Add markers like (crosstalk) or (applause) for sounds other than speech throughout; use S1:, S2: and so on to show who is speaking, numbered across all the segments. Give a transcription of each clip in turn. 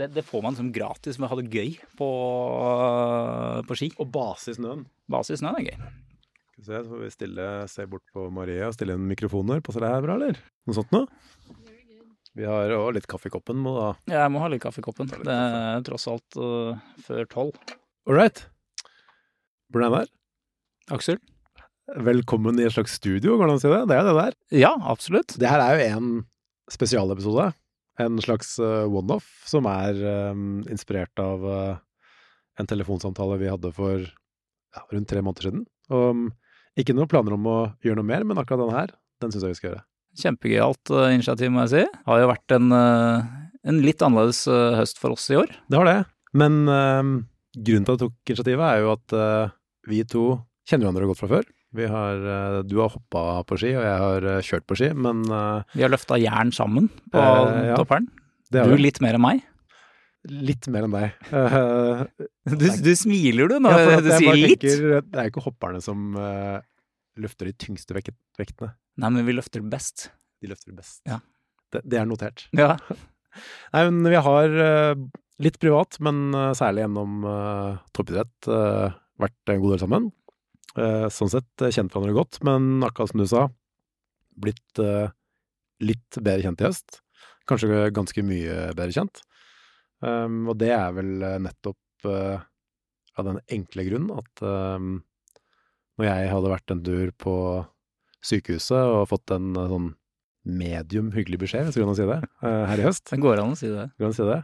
S1: det, det får man som gratis med å ha det gøy på, på ski.
S2: Og base i snøen.
S1: Base i snøen er gøy.
S2: Skal vi se, så får vi stille, se bort på Maria og stille inn mikrofoner. Passer det her bra, eller? Noe sånt noe? Vi har òg litt kaffe i koppen. Må da.
S1: Ja, Jeg må ha litt kaffe i koppen. Det er tross alt uh, før tolv.
S2: All right. Hvordan er det?
S1: Aksel?
S2: Velkommen i et slags studio, går det an å si det? Det er det der.
S1: Ja, absolutt.
S2: Det her er jo en spesialepisode. En slags eh, one-off som er um, inspirert av uh, en telefonsamtale vi hadde for ja, rundt tre måneder siden. Og mm, ikke noen planer om å gjøre noe mer, men akkurat denne her, den syns jeg vi skal gjøre.
S1: Kjempegøyalt uh, initiativ, må jeg si. Har jo vært en, uh, en litt annerledes uh, høst for oss i år.
S2: Det har det. Men grunnen til at jeg tok initiativet, er jo at vi to kjenner hverandre godt fra før. Vi har, eh, du har hoppa på ski, og jeg har eh, kjørt på ski, men eh,
S1: Vi har løfta jern sammen på
S2: Eh, ja.
S1: topperen.
S2: det
S1: Du litt mer enn meg.
S2: Litt mer enn deg. Uh, (laughs)
S1: Du, du smiler du når
S2: ja,
S1: du sier litt.
S2: tenker, det er ikke hopperne som uh, løfter de tyngste vekt, vektene.
S1: Nei, men vi løfter best.
S2: De løfter best.
S1: Ja.
S2: Det, det er notert.
S1: Ja. (laughs)
S2: Nei, men vi har uh, litt privat, men særlig gjennom toppidrett vært en god del sammen. Eh, sånn sett eh, kjent hverandre godt, men akkurat som du sa, blitt eh, litt bedre kjent i høst. Kanskje ganske mye bedre kjent. Um, og det er vel nettopp av den enkle grunn at um, når jeg hadde vært en tur på sykehuset og fått en sånn medium hyggelig beskjed, hvis du kan si det, her i høst.
S1: Det går an å si det.
S2: Går an å si det?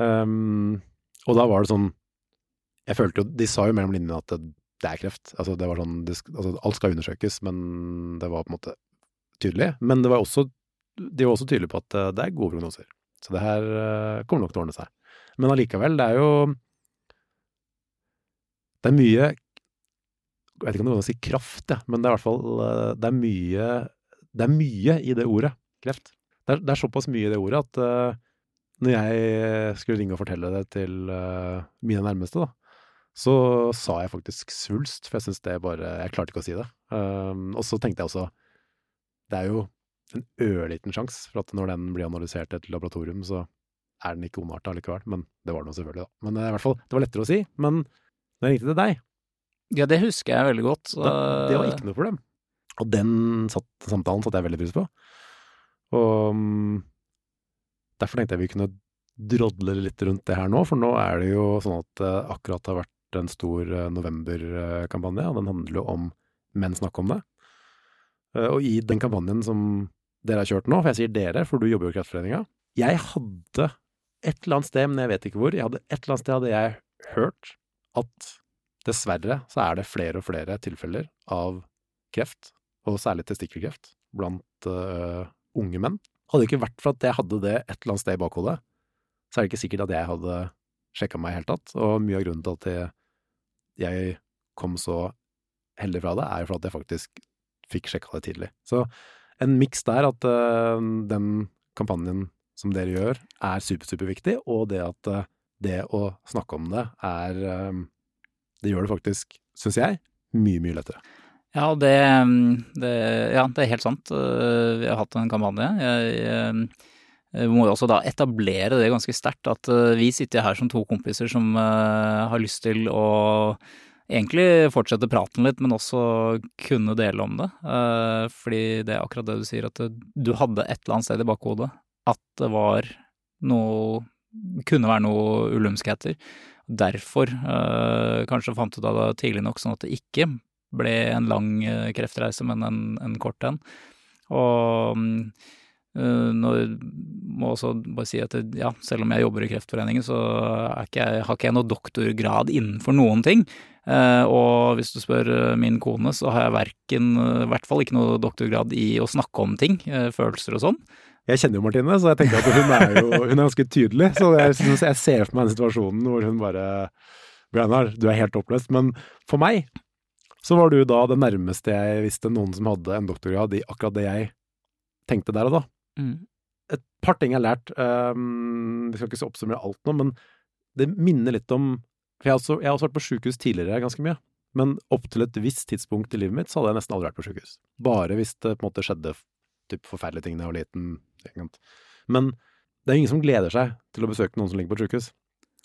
S2: Um, og da var det sånn Jeg følte jo De sa jo mellom linjene at det, det er kreft. Altså, det var sånn det, altså, Alt skal undersøkes, men det var på en måte tydelig. Men det var også de var også tydelige på at eh, det er gode prognoser. Så det her eh, kommer nok til å ordne seg. Men allikevel, det er jo Det er mye Jeg vet ikke om det går an å si kraft, ja, men det er i hvert fall eh, Det er mye Det er mye i det ordet, kreft. Det er, det er såpass mye i det ordet at uh, når jeg skulle ringe og fortelle det til uh, mine nærmeste, da, så sa jeg faktisk svulst, for jeg syns det bare Jeg klarte ikke å si det. Um, og så tenkte jeg også Det er jo en ørliten sjanse for at når den blir analysert i et laboratorium, så er den ikke ondarta likevel. Men det var den jo selvfølgelig, da. Men eh, i hvert fall, det var lettere å si. Men når jeg ringte til deg,
S1: Ja, det husker jeg veldig godt.
S2: da, det var ikke noe problem. Og den satt, samtalen satte jeg veldig pris på. Og um, derfor tenkte jeg vi kunne drodle litt rundt det her nå, for nå er det jo sånn at det akkurat har vært en stor eh, novemberkampanje, og den handler jo om menn snakke om det. Eh, Og i den kampanjen som dere har kjørt nå, for jeg sier dere, for du jobber jo i Kreftforeninga Jeg hadde et eller annet sted, men jeg vet ikke hvor, jeg hadde et eller annet sted hadde jeg hørt at dessverre så er det flere og flere tilfeller av kreft, og særlig testikkelkreft, blant uh, unge menn. Hadde det ikke vært for at jeg hadde det et eller annet sted i bakhodet, så er det ikke sikkert at jeg hadde sjekka meg i det hele tatt. Og mye av grunnen til at jeg, jeg kom så heldig fra det, er jo for at jeg faktisk fikk sjekka det tidlig. Så en miks der at uh, den kampanjen som dere gjør, er super, superviktig, og det at uh, det å snakke om det er øh, Det gjør det faktisk, syns jeg, mye, mye lettere.
S1: Ja, det, det, ja, det er helt sant. Vi har hatt en kampanje. Jeg, eh, må jo også da etablere det ganske sterkt at eh, vi sitter her som to kompiser som eh, har lyst til å egentlig fortsette praten litt, men også kunne dele om det. Fordi det er akkurat det du sier, at du hadde et eller annet sted i bakhodet at det var noe Kunne være noe ulumskheter. Derfor kanskje fant du det tidlig nok, sånn at det ikke ble en lang kreftreise, men en, en kort en. Og eh, nå må også bare si at ja, selv om jeg jobber i Kreftforeningen, så ikke jeg, har ikke jeg noe doktorgrad innenfor noen ting. Eh, og hvis du spør eh, min kone, så har jeg verken, i hvert fall ikke noe doktorgrad i å snakke om ting, følelser og sånn.
S2: Jeg kjenner jo Martine, så jeg tenker at hun er jo hun er ganske tydelig. Så jeg, synes jeg ser for meg den situasjonen hvor hun bare Bjørnar, du er helt oppløst. Men for meg så var du da det nærmeste jeg visste noen som hadde en doktorgrad i akkurat det jeg tenkte der og da. Et par ting jeg har lært. Um, vi skal ikke oppsummere alt nå, men det minner litt om For jeg har også, jeg har også vært på sjukehus tidligere ganske mye. Men opp til et visst tidspunkt i livet mitt så hadde jeg nesten aldri vært på sjukehus. Bare hvis det på en måte skjedde typ forferdelige ting da jeg var liten. Men Det er ingen som gleder seg til å besøke noen som ligger på et sykehus.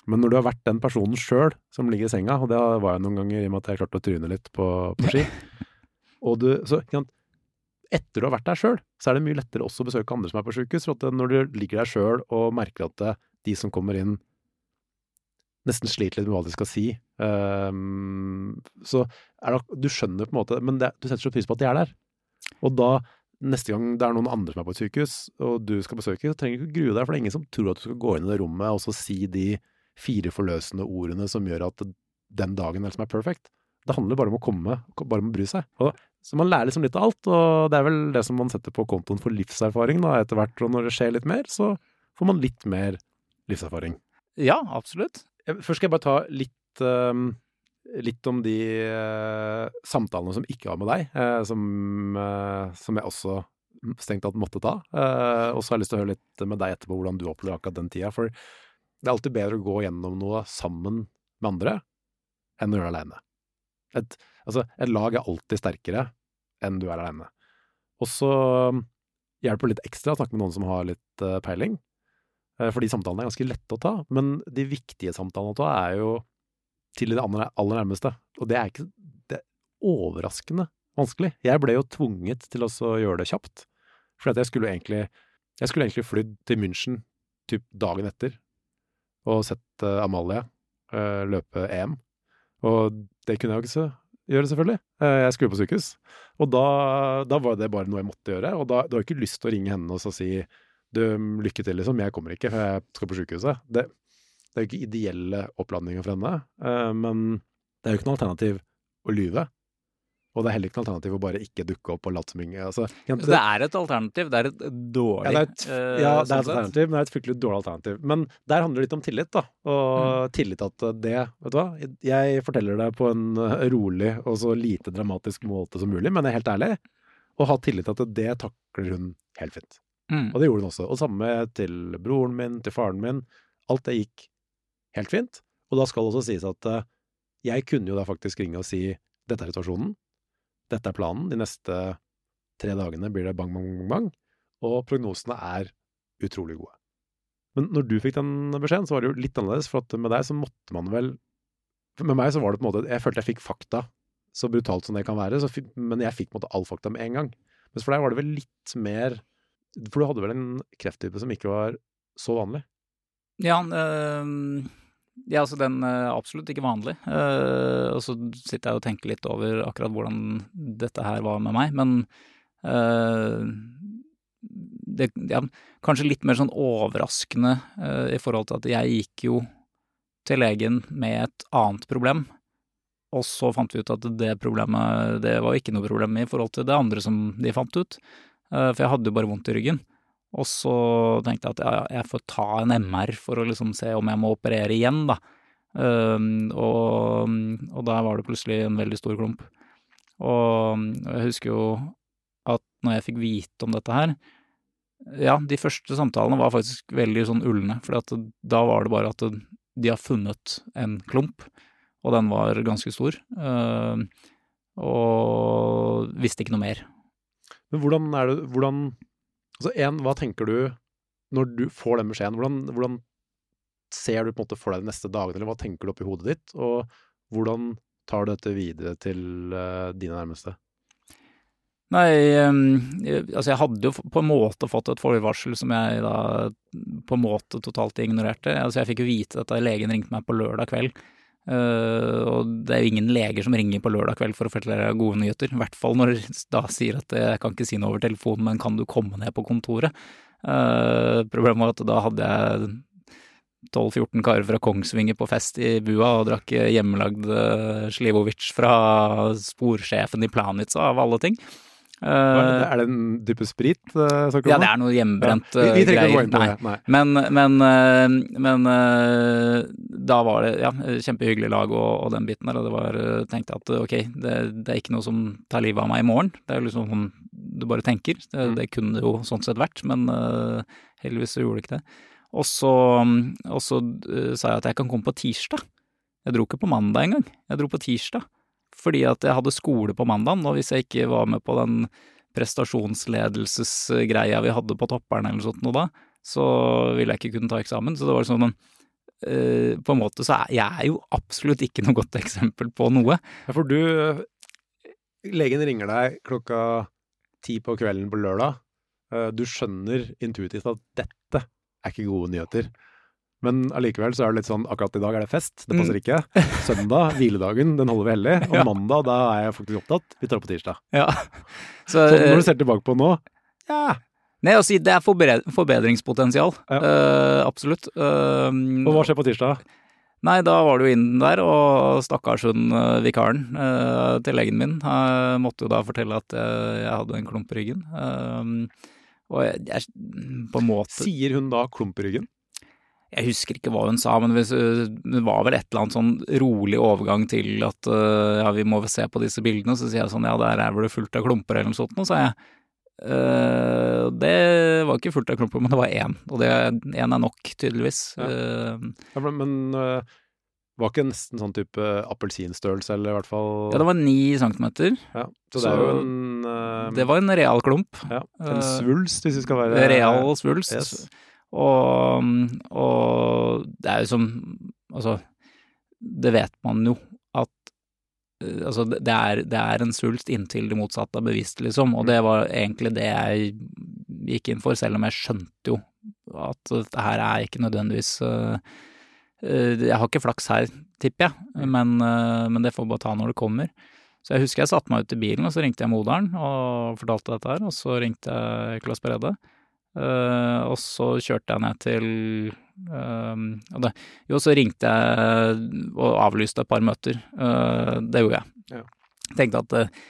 S2: Men når du har vært den personen sjøl som ligger i senga, og det var jeg noen ganger i og med at jeg klarte å tryne litt på, på ski (laughs) du, så, Etter du har vært der sjøl, så er det mye lettere også å besøke andre som er på sykehus. For at når du ligger der sjøl og merker at de som kommer inn, nesten sliter litt med hva de skal si, um, så er det Du skjønner på en måte Men det, du setter så pris på at de er der. Og da neste gang det er noen andre som er på et sykehus, og du skal besøke, så trenger du ikke grue deg, for det er ingen som tror at du skal gå inn i det rommet og så si de fire forløsende ordene som gjør at den dagen er liksom er perfect. Det handler bare om å komme, bare om å bry seg. Og, så man lærer liksom litt av alt, og det er vel det som man setter på kontoen for livserfaring da, etter hvert. Og når det skjer litt mer, så får man litt mer livserfaring.
S1: Ja, absolutt.
S2: Først skal jeg bare ta litt, um, litt om de uh, samtalene som ikke var med deg, uh, som, uh, som, jeg også strengt tatt måtte ta. og så har jeg lyst til å høre litt med deg etterpå hvordan du opplever akkurat den tida. For det er alltid bedre å gå gjennom noe sammen med andre enn å gjøre det aleine. Et, altså, et lag er alltid sterkere enn du er aleine. Og så hjelper det litt ekstra å snakke med noen som har litt uh, peiling, uh, fordi samtalene er ganske lette å ta. Men de viktige samtalene å ta er jo til det aller, aller nærmeste, og det er ikke det er overraskende vanskelig. Jeg ble jo tvunget til å gjøre det kjapt, for jeg skulle egentlig jeg skulle egentlig flydd til München typ dagen etter og sett uh, Amalie løpe EM. Og det kunne jeg jo ikke gjøre, selvfølgelig. Uh, jeg skulle på sykehus. Og da, da, var det bare noe jeg måtte gjøre. Og da, da har jeg ikke lyst til å ringe henne og si du, lykke til, liksom. Jeg kommer ikke, for jeg skal på sykehuset. Det, det er jo ikke ideelle oppladninger for henne. men det er jo ikke noe alternativ å lyve. Og det er heller ikke noe alternativ å bare ikke dukke opp og late som ingen altså,
S1: det, det, er et alternativ, det er et dårlig
S2: Ja, det er et, ja, det er et alternativ, men det er et fryktelig dårlig alternativ. Men der handler det litt om tillit, da. Og mm. tillit at det Vet du hva, jeg forteller det på en eh, rolig og så lite dramatisk måte som mulig, men jeg er helt ærlig. Og ha tillit til at det takler hun helt fint. Mm. Og det gjorde hun også. Og samme til broren min, til faren min. Alt det gikk helt fint. Og da skal det også sies at uh, jeg kunne jo da faktisk ringe og si dette er situasjonen dette er planen, de neste tre dagene blir det bang, bang, bang, bang, og prognosene er utrolig gode. Men når du fikk den beskjeden, så var det jo litt annerledes, for at med deg så måtte man vel Med meg så var det på en måte Jeg følte jeg fikk fakta, så brutalt som det kan være, så, men jeg fikk på en måte all fakta med en gang. Mens for deg var det vel litt mer For du hadde vel en krefttype som ikke var så vanlig?
S1: Ja, øh ja, altså den er absolutt ikke vanlig. Uh, og så sitter jeg og tenker litt over akkurat hvordan dette her var med meg, men uh, det, ja, kanskje litt mer sånn overraskende uh, i forhold til at jeg gikk jo til legen med et annet problem, og så fant vi ut at det problemet, det var ikke noe problem i forhold til det andre som de fant ut. for jeg hadde jo bare vondt i ryggen. Og så tenkte jeg at ja, jeg får ta en MR for å liksom se om jeg må operere igjen, da. Og, og der var det plutselig en veldig stor klump. Og jeg husker jo at når jeg fikk vite om dette her Ja, de første samtalene var faktisk veldig sånn ulne, for da var det bare at de har funnet en klump, og den var ganske stor. Og visste ikke noe mer.
S2: Men hvordan er det Hvordan Altså en, hva tenker du når du får den beskjeden? Hvordan, hvordan, ser du på en måte for deg de neste dagene, eller hva tenker du oppi hodet ditt? Og hvordan tar du dette videre til uh, dine nærmeste?
S1: Nei, altså jeg hadde jo på en måte fått et forvarsel som jeg da på en måte totalt ignorerte. Altså jeg fikk jo vite dette, legen ringte meg på lørdag kveld. Uh, og det er jo ingen leger som ringer på lørdag kveld for å fortelle gode nyheter. I hvert fall når da sier at jeg kan ikke si noe over telefonen, men kan du komme ned på kontoret? Uh, problemet var at da hadde jeg 12-14 karer fra Kongsvinger på fest i bua og drakk hjemmelagd Slivovic fra sporsjefen i Planica, av alle ting.
S2: Uh, er det en type sprit? Uh,
S1: ja, det er noe hjemmebrent ja, vi, vi greier. Inn på Nei. Det. Nei. Men, men, men da var det ja, kjempehyggelig lag og, og, den biten der, og det var tenkte at ok, det, det, er ikke noe som tar livet av meg i morgen. Det er liksom sånn du bare tenker. Det, mm. det kunne det jo sånn sett vært, men heldigvis så gjorde det ikke det. Og så, og så sa jeg at jeg kan komme på tirsdag. Jeg dro ikke på mandag engang. Jeg dro på tirsdag fordi at jeg hadde skole på mandagen, og hvis jeg ikke var med på den prestasjonsledelsesgreia vi hadde på topperen eller sånt noe da, så ville jeg ikke kunne ta eksamen. Så det var sånn uh, På en måte så er jeg jo absolutt ikke noe godt eksempel på noe.
S2: Ja, for du Legen ringer deg klokka ti på kvelden på lørdag. Uh, du skjønner intuitivt at dette er ikke gode nyheter. Men allikevel så er det litt sånn akkurat i dag er det fest, det passer ikke. Søndag, (laughs) hviledagen, den holder vi hellig. Og
S1: Ja.
S2: mandag, da er jeg faktisk opptatt. Vi tar det på tirsdag.
S1: Ja. (laughs) Så,
S2: Så når
S1: eh,
S2: du ser tilbake på nå, ja.
S1: Nei, altså, det er forbedringspotensial.
S2: Ja.
S1: Uh, absolutt. Uh,
S2: Og hva skjer på tirsdag?
S1: Nei, da var du inn der, og stakkars hun eh, vikaren uh, til legen min uh, måtte jo da fortelle at eh, jeg hadde en klump i ryggen. Eh, og jeg, jeg på en måte
S2: Sier hun da klump i ryggen?
S1: Jeg husker ikke hva hun sa, men øh, det var vel et eller annet sånn rolig overgang til at øh, ja, vi må se på disse bildene. Så sier jeg sånn ja, der er vel det fullt av klumper eller noe sånt, og så sa jeg. Uh, det var ikke fullt av klumper, men det var én, og én er nok, tydeligvis.
S2: Ja.
S1: Uh,
S2: Ja, men uh, var ikke nesten sånn type appelsinstørrelse, eller i hvert fall
S1: ja, det var ni centimeter.
S2: Ja, Så det
S1: Så
S2: en
S1: Det var en real klump.
S2: ja, en svulst, hvis vi skal være
S1: Real svulst.
S2: Yes.
S1: Og, og det er jo som Altså, det vet man jo at eh, Altså, det er, det er en svulst inntil det motsatte er bevisst, liksom. Og det var egentlig det jeg gikk inn for, selv om jeg skjønte jo at dette her er ikke nødvendigvis eh, Jeg har ikke flaks her, tipper jeg, men, uh, men det får bare ta når det kommer. Så jeg husker jeg satte meg ut i bilen, og så ringte jeg moderen og fortalte dette her, og så ringte jeg Klas Brede. Eh, og så kjørte jeg ned til uh, det, Jo, så ringte jeg og avlyste et par møter. Uh, det gjorde jeg.
S2: Ja.
S1: Tenkte at eh,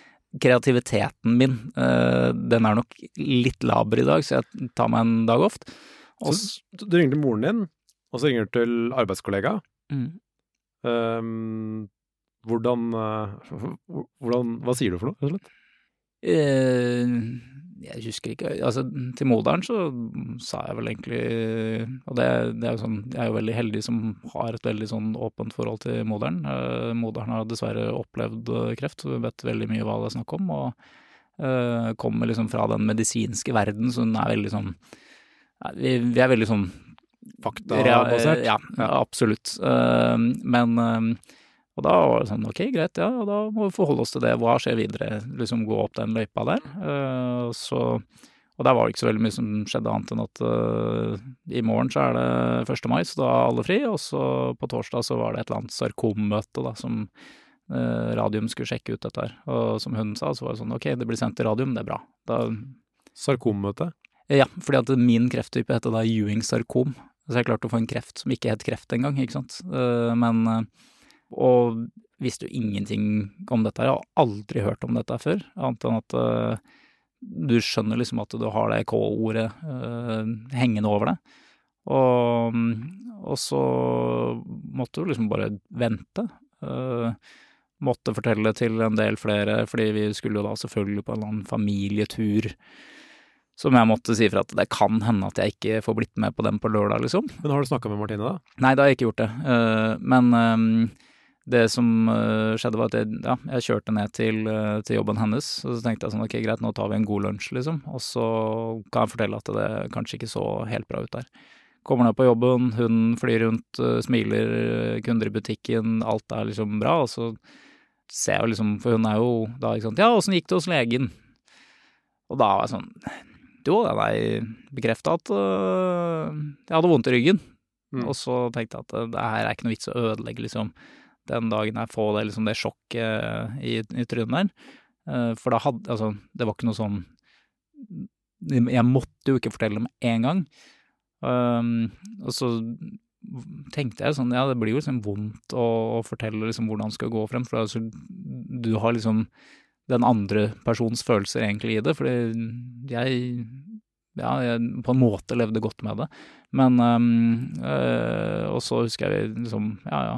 S1: kreativiteten min, eh, den er nok litt laber i dag, så jeg tar meg en dag off. Og
S2: Så du ringer til moren din, og så ringer du til arbeidskollega.
S1: mm.
S2: Um, hvordan, hvordan Hva sier du for noe, rett og slett?
S1: Jeg husker ikke Altså, til moderen så sa jeg vel egentlig Og det, det er jo sånn Jeg er jo veldig heldig som har et veldig sånn åpent forhold til moderen. Eh, moderen har dessverre opplevd eh, kreft, så hun vet veldig mye hva det er snakk om. Og eh, kommer liksom fra den medisinske verden, så hun er veldig sånn vi, vi er veldig sånn
S2: Faktabasert?
S1: Ja,
S2: Ja.
S1: absolutt. Eh, men eh, og da var det sånn, ok, greit, ja, da må vi forholde oss til det. Hva skjer videre? Liksom gå opp den løypa der. Uh, så, og der var det ikke så veldig mye som skjedde annet enn at uh, i morgen så er det 1. mai, så da er alle fri. Og så på torsdag så var det et eller annet sarkommøte da, som uh, Radium skulle sjekke ut dette her. Og som hun sa, så var det sånn, ok, det blir sendt til Radium, det er bra. Da,
S2: Sarkommøte?
S1: ja, fordi at min krefttype heter da Ewing sarkom. Så jeg klarte å få en kreft som ikke het kreft engang, ikke sant. Men Og visste jo ingenting om dette. Jeg har aldri hørt om dette før, annet enn at uh, du skjønner liksom at du har det K-ordet uh, hengende over deg. Og, og så måtte du liksom bare vente. Uh, måtte fortelle til en del flere, fordi vi skulle jo da selvfølgelig på en eller annen familietur som jeg måtte si fra at det kan hende at jeg ikke får blitt med på den på lørdag, liksom.
S2: Men har du snakka med Martine, da?
S1: Nei, det har jeg ikke gjort det. Men det som eh, skjedde var at jeg, ja, jeg kjørte ned til, eh, til jobben hennes, og så tenkte jeg sånn ok, greit, nå tar vi en god lunsj, liksom. Og så kan jeg fortelle at det kanskje ikke så helt bra ut der. Kommer ned på jobben, hun flyr rundt, eh, smiler, kunder i butikken, alt er liksom bra, og så ser jeg jo liksom, for hun er jo da ikke sant, ja, åssen gikk det hos legen? Og da var jeg sånn, jo, det er bekrefta at jeg hadde vondt i ryggen.
S2: Mm.
S1: Og så tenkte jeg at det her er ikke noe vits å ødelegge liksom den dagen jeg får det, liksom, det sjokket i, i trynet der. Eh, for da hadde Altså, det var ikke noe sånn Jeg måtte jo ikke fortelle med en gang. Um, og så tenkte jeg sånn, ja, det blir jo liksom vondt å, å fortelle liksom hvordan det skal gå frem, for altså, du har liksom den andre persons følelser egentlig i det, fordi jeg ja, jeg på en måte levde godt med det. Men øhm, øh, Og så husker jeg liksom, ja ja.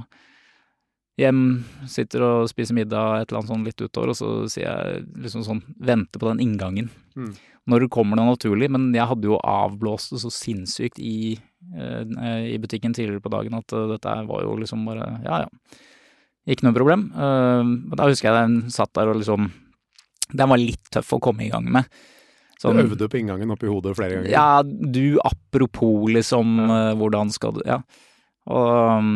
S1: Hjem, sitter og spiser middag, et eller annet sånn litt utover, og så sier jeg liksom sånn Vente på den inngangen.
S2: Mm.
S1: Når det kommer det naturlig, men jeg hadde jo avblåst det så sinnssykt i, øh, i butikken tidligere på dagen at uh, dette var jo liksom bare Ja ja. Ikke noe problem. Uh, da husker jeg den satt der og liksom Den var litt tøff å komme i gang med. Sånn,
S2: du øvde på inngangen oppi hodet flere ganger?
S1: Ja, du apropos, liksom, ja. hvordan skal du Ja. Og,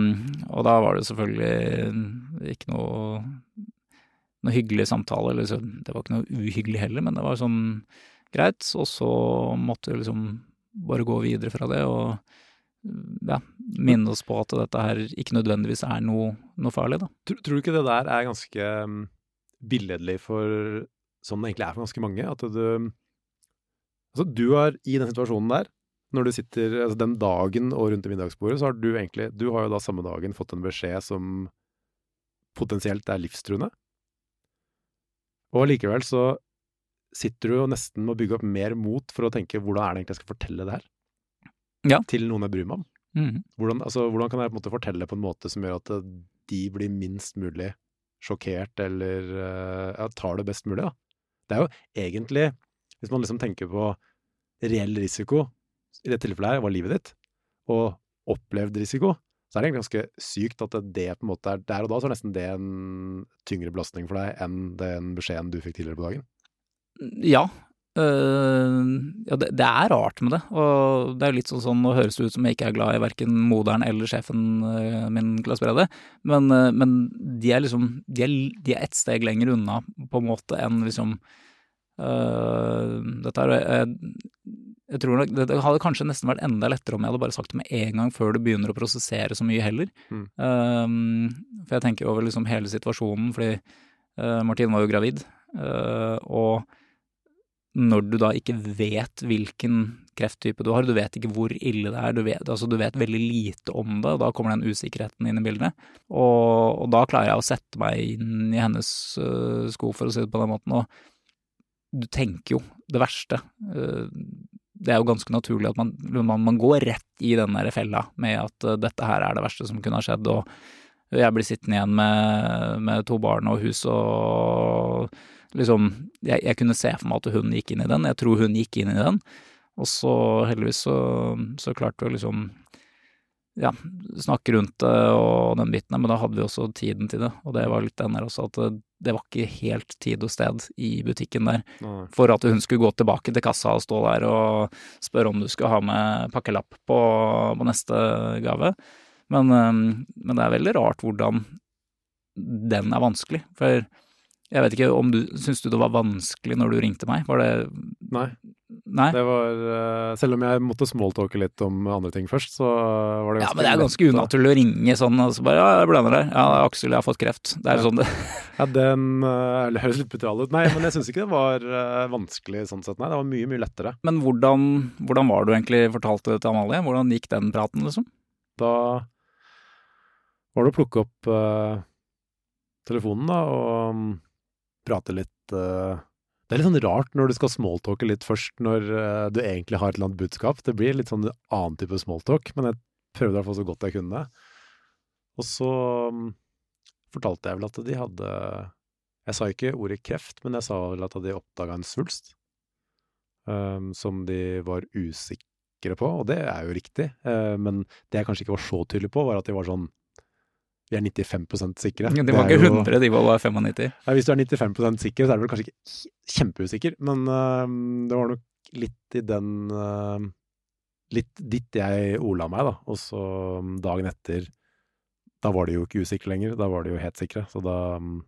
S1: og, da var det selvfølgelig ikke noe, noe hyggelig samtale. Liksom. Det var ikke noe uhyggelig heller, men det var sånn greit. Og så måtte vi liksom bare gå videre fra det og ja, minne oss på at dette her ikke nødvendigvis er noe, noe farlig, da.
S2: Tror, tror, du ikke det der er ganske billedlig for sånn det egentlig er for ganske mange? At du Altså, du har i den situasjonen der når du sitter altså Den dagen og rundt i middagsbordet, så har du egentlig Du har jo da samme dagen fått en beskjed som potensielt er livstruende. Og likevel så sitter du jo nesten med å bygge opp mer mot for å tenke hvordan er det egentlig jeg skal fortelle det her?
S1: Ja.
S2: Til noen jeg bryr meg om.
S1: Mm.
S2: Hvordan, altså, hvordan, kan jeg på en måte fortelle på en måte som gjør at de blir minst mulig sjokkert, eller uh, ja, tar det best mulig, da? Det er jo egentlig, hvis man liksom tenker på reell risiko, i dette tilfellet her var livet ditt, og opplevd risiko, så er det egentlig ganske sykt at det på en måte er Der og da så er nesten det en tyngre belastning for deg enn den beskjeden du fikk tidligere på dagen.
S1: Ja. Øh, ja det, det, er rart med det. Og det er litt sånn sånn, nå høres det ut som jeg ikke er glad i verken moderen eller sjefen øh, min, Klas Brede, men, øh, men, de er liksom de er, de er ett steg lenger unna, på en måte, enn liksom Dette er jeg tror nok, Det hadde kanskje nesten vært enda lettere om jeg hadde bare sagt det med en gang før du begynner å prosessere så mye heller.
S2: Mm.
S1: Um, for jeg tenker over liksom hele situasjonen, fordi uh, Martine var jo gravid. Uh, og når du da ikke vet hvilken krefttype du har, du vet ikke hvor ille det er, du vet, altså du vet veldig lite om det, og da kommer den usikkerheten inn i bildet. Og, og da klarer jeg å sette meg inn i hennes uh, sko, for å si det på den måten. og du tenker jo det verste. Uh, det er jo ganske naturlig at man, man, man, går rett i den der fella med at uh, dette her er det verste som kunne ha skjedd, og jeg blir sittende igjen med, med to barn og hus og liksom jeg, jeg, kunne se for meg at hun gikk inn i den, jeg tror hun gikk inn i den, og så heldigvis så, så klarte vi å liksom ja, snakke rundt det og den biten, men da hadde vi også tiden til det. Og det var litt den der også, at det, var ikke helt tid og sted i butikken der
S2: Nei.
S1: for at hun skulle gå tilbake til kassa og stå der og spørre om du skulle ha med pakkelapp på, på neste gave. Men, men, det er veldig rart hvordan den er vanskelig. For jeg vet ikke om du Syns du det var vanskelig når du ringte meg? Var det
S2: Nei.
S1: Nei?
S2: Det var uh, Selv om jeg måtte smalltalke litt om andre ting først, så var det
S1: ganske Ja, men det er ganske unaturlig å ringe sånn og så bare Ja, jeg blander der. Ja, Aksel, jeg har fått kreft. Det er
S2: ja.
S1: sånn det (laughs)
S2: Ja, den uh, høres litt brutal ut. Nei, men jeg syns ikke det var uh, vanskelig sånn sett, nei. Det var mye, mye lettere.
S1: Men hvordan, hvordan var du egentlig fortalte det til Amalie? Hvordan gikk den praten, liksom?
S2: Da var det å plukke opp telefonen, da, og um, prate litt uh, Det er litt sånn rart når du skal smalltalke litt først, når uh, du egentlig har et eller annet budskap. Det blir litt sånn annen type smalltalk, men jeg prøvde i hvert så godt jeg kunne. Og så um, fortalte jeg vel at de hadde Jeg sa ikke ordet kreft, men jeg sa vel at de oppdaga en svulst um, som de var usikre på, og det er jo riktig. Uh, men det jeg kanskje ikke var så tydelig på, var at de var sånn vi er 95% sikre.
S1: De var ikke 100, de var bare 95.
S2: Ja, hvis du er 95% sikker, så er du vel kanskje ikke kjempeusikker, men uh, det var nok litt i den uh, Litt dit jeg ola meg, da. Og så dagen etter Da var de jo ikke usikre lenger, da var de jo helt sikre. Så da um,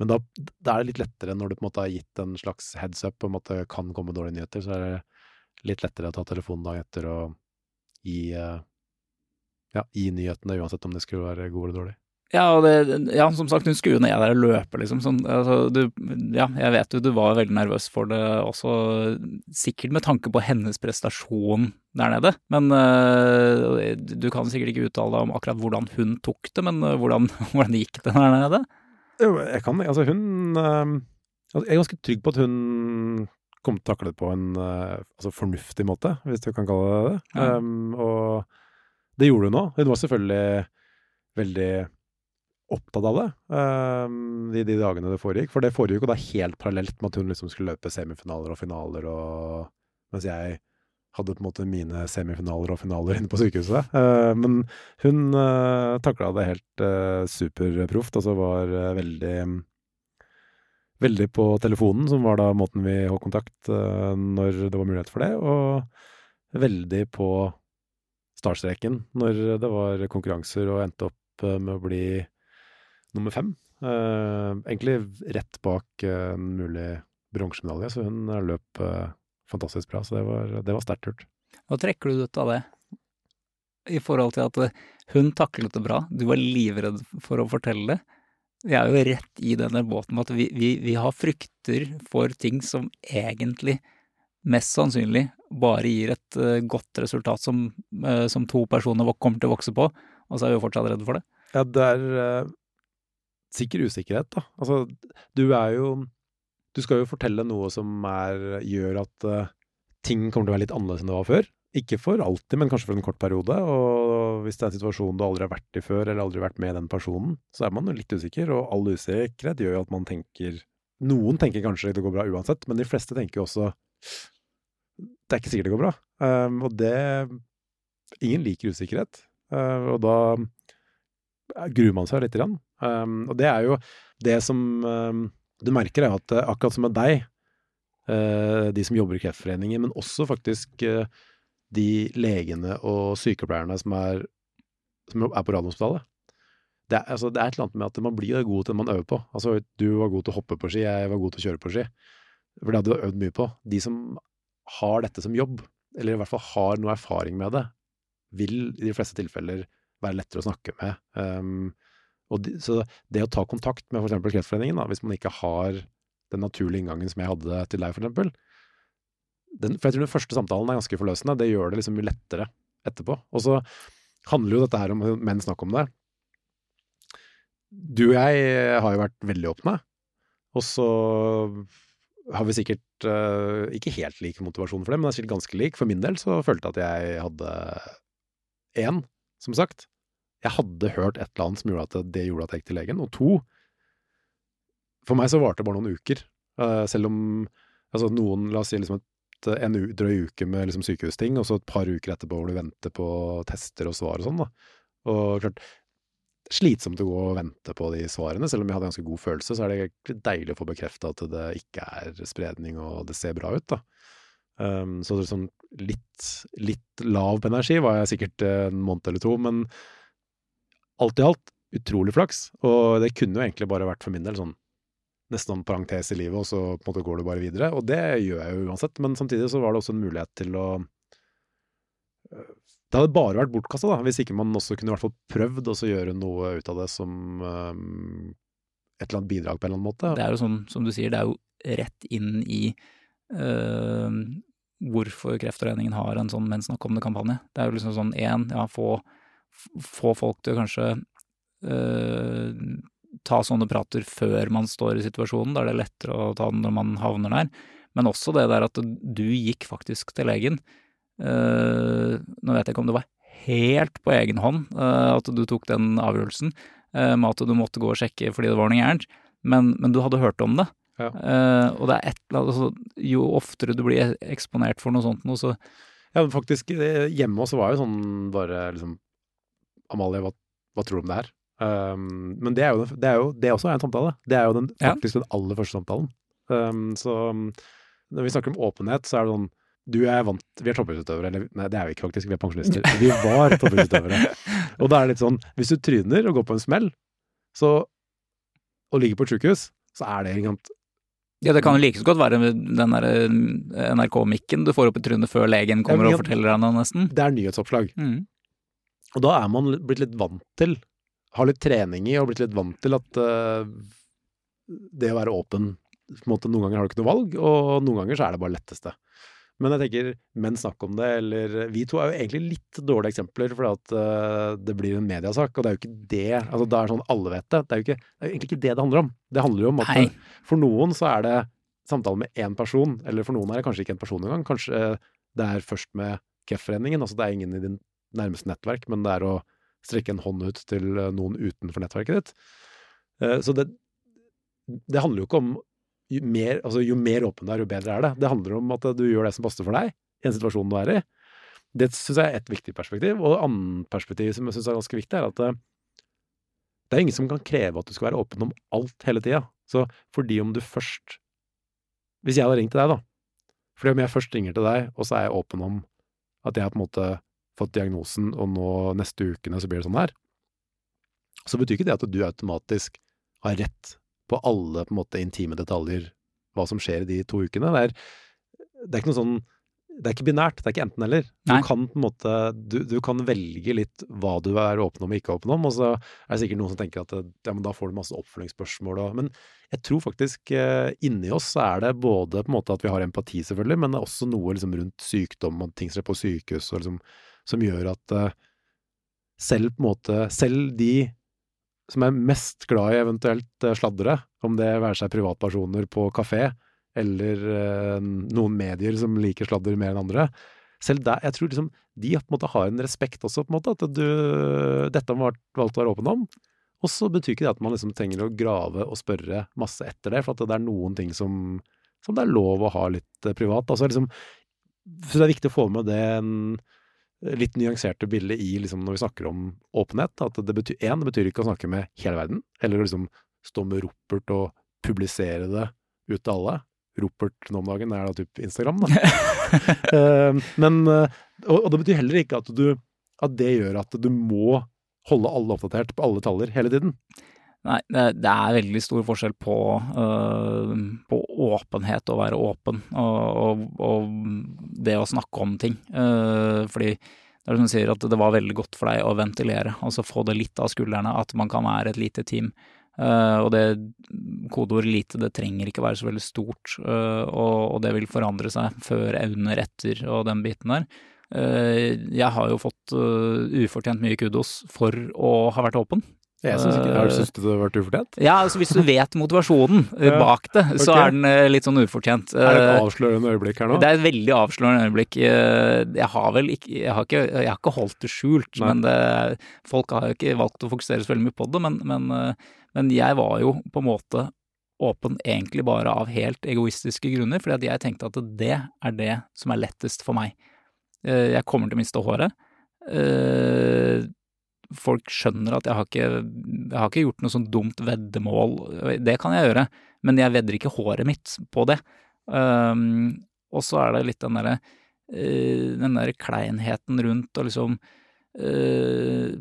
S2: Men da, da, er det litt lettere når du på en måte har gitt en slags heads up om at det kan komme dårlige nyheter, så er det litt lettere å ta telefonen dagen etter og gi uh, ja, i nyhetene, uansett om det skulle være god eller dårlig.
S1: Ja, og det, ja, som sagt, hun skulle jo ned der og løpe, liksom. Sånn, altså, du, ja, jeg vet jo du var veldig nervøs for det også, sikkert med tanke på hennes prestasjon der nede. Men uh, du kan sikkert ikke uttale deg om akkurat hvordan hun tok det, men uh, hvordan, (laughs) hvordan gikk det der nede?
S2: Jo, jeg kan. Altså, hun uh, Jeg er ganske trygg på at hun kom til å takle det på en altså, fornuftig måte, hvis du kan kalle det det. Ja. Um, og det gjorde hun òg. Hun var selvfølgelig veldig opptatt av det um, de, de, dagene det foregikk. For det foregikk jo da helt parallelt med at hun liksom skulle løpe semifinaler og finaler, og, mens jeg hadde på en måte mine semifinaler og finaler inne på sykehuset. Uh, men hun uh, takla det helt uh, superproft, altså var uh, veldig veldig på telefonen, som var da måten vi holdt kontakt når det var mulighet for det, og veldig på startstreken når det var konkurranser og endte opp uh, med å bli nummer fem. Uh, egentlig rett bak en mulig bronsemedalje, så hun løp fantastisk bra. Så det var, var sterkt gjort.
S1: Hva trekker du ut av det? I forhold til at hun taklet det bra, du var livredd for å fortelle det. Vi er jo rett i denne båten med at vi, vi, vi, har frykter for ting som egentlig mest sannsynlig bare gir et uh, godt resultat som, uh, som, to personer kommer til å vokse på, og så er vi jo fortsatt redde for det.
S2: Ja, det er uh, sikker usikkerhet, da. Altså, du er jo Du skal jo fortelle noe som er, gjør at ting kommer til å være litt annerledes enn det var før. Ikke for alltid, men kanskje for en kort periode. Og hvis det er en situasjon du aldri har vært i før, eller aldri vært med den personen, så er man jo litt usikker. Og all usikkerhet gjør jo at man tenker Noen tenker kanskje det går bra uansett, men de fleste tenker jo også det er ikke sikkert det går bra. Um, og det Ingen liker usikkerhet. Uh, og da gruer man seg litt. Um, og det er jo det som um, du merker, er at uh, akkurat som med deg, uh, de som jobber i Kreftforeningen, men også faktisk uh, de legene og sykepleierne som er, som er på Radiumhospitalet. Det, er, altså, det er et eller annet med at man blir god til det man øver på. Altså, du var god til å hoppe på ski, jeg var god til å kjøre på ski. For det hadde du øvd mye på. De som har dette som jobb, eller i hvert fall har noe erfaring med det, vil i de fleste tilfeller være lettere å snakke med. Um, de, så det å ta kontakt med f.eks. Kreftforeningen, da, hvis man ikke har den naturlige inngangen som jeg hadde til deg, f.eks., den, for jeg tror den første samtalen er ganske forløsende. Det gjør det liksom mye lettere etterpå. Og så handler jo dette her om menn snakk om det. Du og jeg har jo vært veldig åpne, og så har vi sikkert uh, ikke helt lik motivasjon for det, men det er sikkert ganske lik. For min del så følte jeg at jeg hadde én, som sagt. Jeg hadde hørt et eller annet som gjorde at det gjorde at jeg gikk til legen. Og to, for meg så varte det bare noen uker. Uh, selv om altså noen, la oss si liksom et en drøy uke med liksom sykehusting, og så et par uker etterpå hvor du venter på tester og svar og sånn. da. Og klart, slitsomt å gå og vente på de svarene. Selv om jeg hadde ganske god følelse, så er det deilig å få bekrefta at det ikke er spredning og det ser bra ut. da. Um, så sånn litt, litt lav på energi var jeg sikkert en måned eller to, men alt i alt utrolig flaks. Og det kunne jo egentlig bare vært for min del sånn nesten en parentes i livet, og så på en måte går du bare videre. Og det gjør jeg jo uansett, men samtidig så var det også en mulighet til å Det hadde bare vært bortkasta, da, hvis ikke man også kunne i hvert fall prøvd å gjøre noe ut av det som um, et eller annet bidrag på en eller annen måte.
S1: Det er jo sånn, som du sier, det er jo rett inn i uh, hvorfor Kreftforeningen har en sånn Menn snakk om det-kampanje. Det er jo liksom sånn én, ja, få, få folk til å kanskje uh, ta sånne prater før man står i situasjonen. Da er det lettere å ta den når man havner der. Men også det der at du gikk faktisk til legen. Uh, nå vet jeg ikke om det var helt på egen hånd uh, at du tok den avgjørelsen uh, med at du måtte gå og sjekke fordi det var noe gærent, men, men, du hadde hørt om det. Ja. og det er et altså, Jo oftere du blir eksponert for noe sånt noe, så
S2: Ja, men faktisk, hjemme også var jo sånn bare liksom Amalie, hva, hva tror du om det her? Um, men det er, jo, det er jo det også er en samtale. Det er jo den, faktisk ja. den aller første samtalen. Um, så når vi snakker om åpenhet, så er det sånn Du er vant Vi er toppidrettsutøvere. Eller nei, det er vi ikke faktisk, vi er pensjonister. Vi var toppidrettsutøvere. (laughs) og da er det litt sånn Hvis du tryner og går på en smell, så Og ligger på et sjukehus, så er det egentlig
S1: ja, det kan jo like så godt være den der eh, NRK-mikken du får opp i trynet før legen kommer ja, og forteller deg noe, nesten.
S2: Det er nyhetsoppslag. Mm. Og da er man blitt litt vant til har litt trening i og blitt litt vant til at uh, det å være åpen på en måte, Noen ganger har du ikke noe valg, og noen ganger så er det bare letteste. Men jeg tenker, menn snakk om det, eller Vi to er jo egentlig litt dårlige eksempler, fordi at uh, det blir en mediasak, og det er jo ikke det altså Da er det sånn alle vet det. Det er jo ikke, det er egentlig ikke det det handler om. Det handler jo om at Nei. for noen så er det samtale med én person, eller for noen er det kanskje ikke en person engang. Kanskje det er først med Kreftforeningen, altså det er ingen i din nærmeste nettverk, men det er å strekke en hånd ut til eh, noen utenfor nettverket ditt. Uh, så det, det handler jo ikke om jo mer, altså jo mer åpen du er, jo bedre er det. Det handler om at du gjør det som passer for deg i en situasjon du er i. Det syns jeg er et viktig perspektiv. Og et annet perspektiv som jeg syns er ganske viktig, er at det, det er ingen som kan kreve at du skal være åpen om alt hele tida. Så fordi om du først Hvis jeg hadde ringt til deg, da. Fordi om jeg først ringer til deg, og så er jeg åpen om at jeg på en måte fått diagnosen, og nå neste ukene så blir det sånn her, så betyr ikke det at du automatisk har rett på alle på en måte intime detaljer, hva som skjer i de to ukene. Det er, det er ikke noe sånn det er ikke binært, det er ikke enten-eller. Du kan på en måte, du, du kan velge litt hva du er åpen om og ikke åpen om, og så er det sikkert noen som tenker at ja, men da får du masse oppfølgingsspørsmål og Men jeg tror faktisk eh, inni oss så er det både på en måte at vi har empati, selvfølgelig, men det er også noe liksom rundt sykdom og ting som er på sykehus, og liksom, som gjør at eh, selv på en måte Selv de som er mest glad i eventuelt eh, sladdere, om det være seg privatpersoner på kafé, eller eh, noen medier som liker sladder mer enn andre. Selv der, jeg tror liksom de på en måte har en respekt også, på en måte, at du, dette har man valgt å være åpen om. Og så betyr ikke det at man liksom trenger å grave og spørre masse etter det, for at det er noen ting som, som det er lov å ha litt eh, privat. Altså liksom, så det er viktig å få med det en, litt nyanserte bildet i liksom, når vi snakker om åpenhet. At det betyr, en, det betyr ikke å snakke med hele verden, eller å liksom stå med ropert og publisere det ut til alle. Ropert nå om dagen er da typ Instagram, da. (laughs) Eh, men, eh, og, og det betyr heller ikke at, du, at det gjør at du må holde alle oppdatert på alle taller hele tiden.
S1: Nei, det, er veldig stor forskjell på, uh, på åpenhet, å være åpen, og, og, og det å snakke om ting. Uh, fordi det er som du sier, at det var veldig godt for deg å ventilere, altså få det litt av skuldrene, at man kan være et lite team. Uh, og det kodeord lite, det trenger ikke være så veldig stort, og, og, det vil forandre seg før, under, etter og den biten der. Jeg har jo fått ufortjent mye kudos for å ha vært åpen.
S2: Jeg synes ikke, Har du syntes det har vært ufortjent?
S1: Ja, altså hvis du vet motivasjonen (laughs) bak det, så
S2: okay.
S1: er den litt sånn ufortjent.
S2: Er det et avslørende øyeblikk her nå?
S1: Det er et veldig avslørende øyeblikk. Jeg har vel ikke Jeg har ikke, jeg har ikke holdt det skjult,
S2: Nei.
S1: men det, folk har jo ikke valgt å fokusere så veldig mye på det. Men, men, men jeg var jo på en måte åpen egentlig bare av helt egoistiske grunner, fordi at jeg tenkte at det er det som er lettest for meg. Eh, Jeg kommer til å miste håret. Folk skjønner at jeg har ikke, jeg har ikke gjort noe sånn dumt veddemål. Det kan jeg gjøre, men jeg vedder ikke håret mitt på det. Um, og så er det litt den derre eh, den der kleinheten rundt og liksom eh,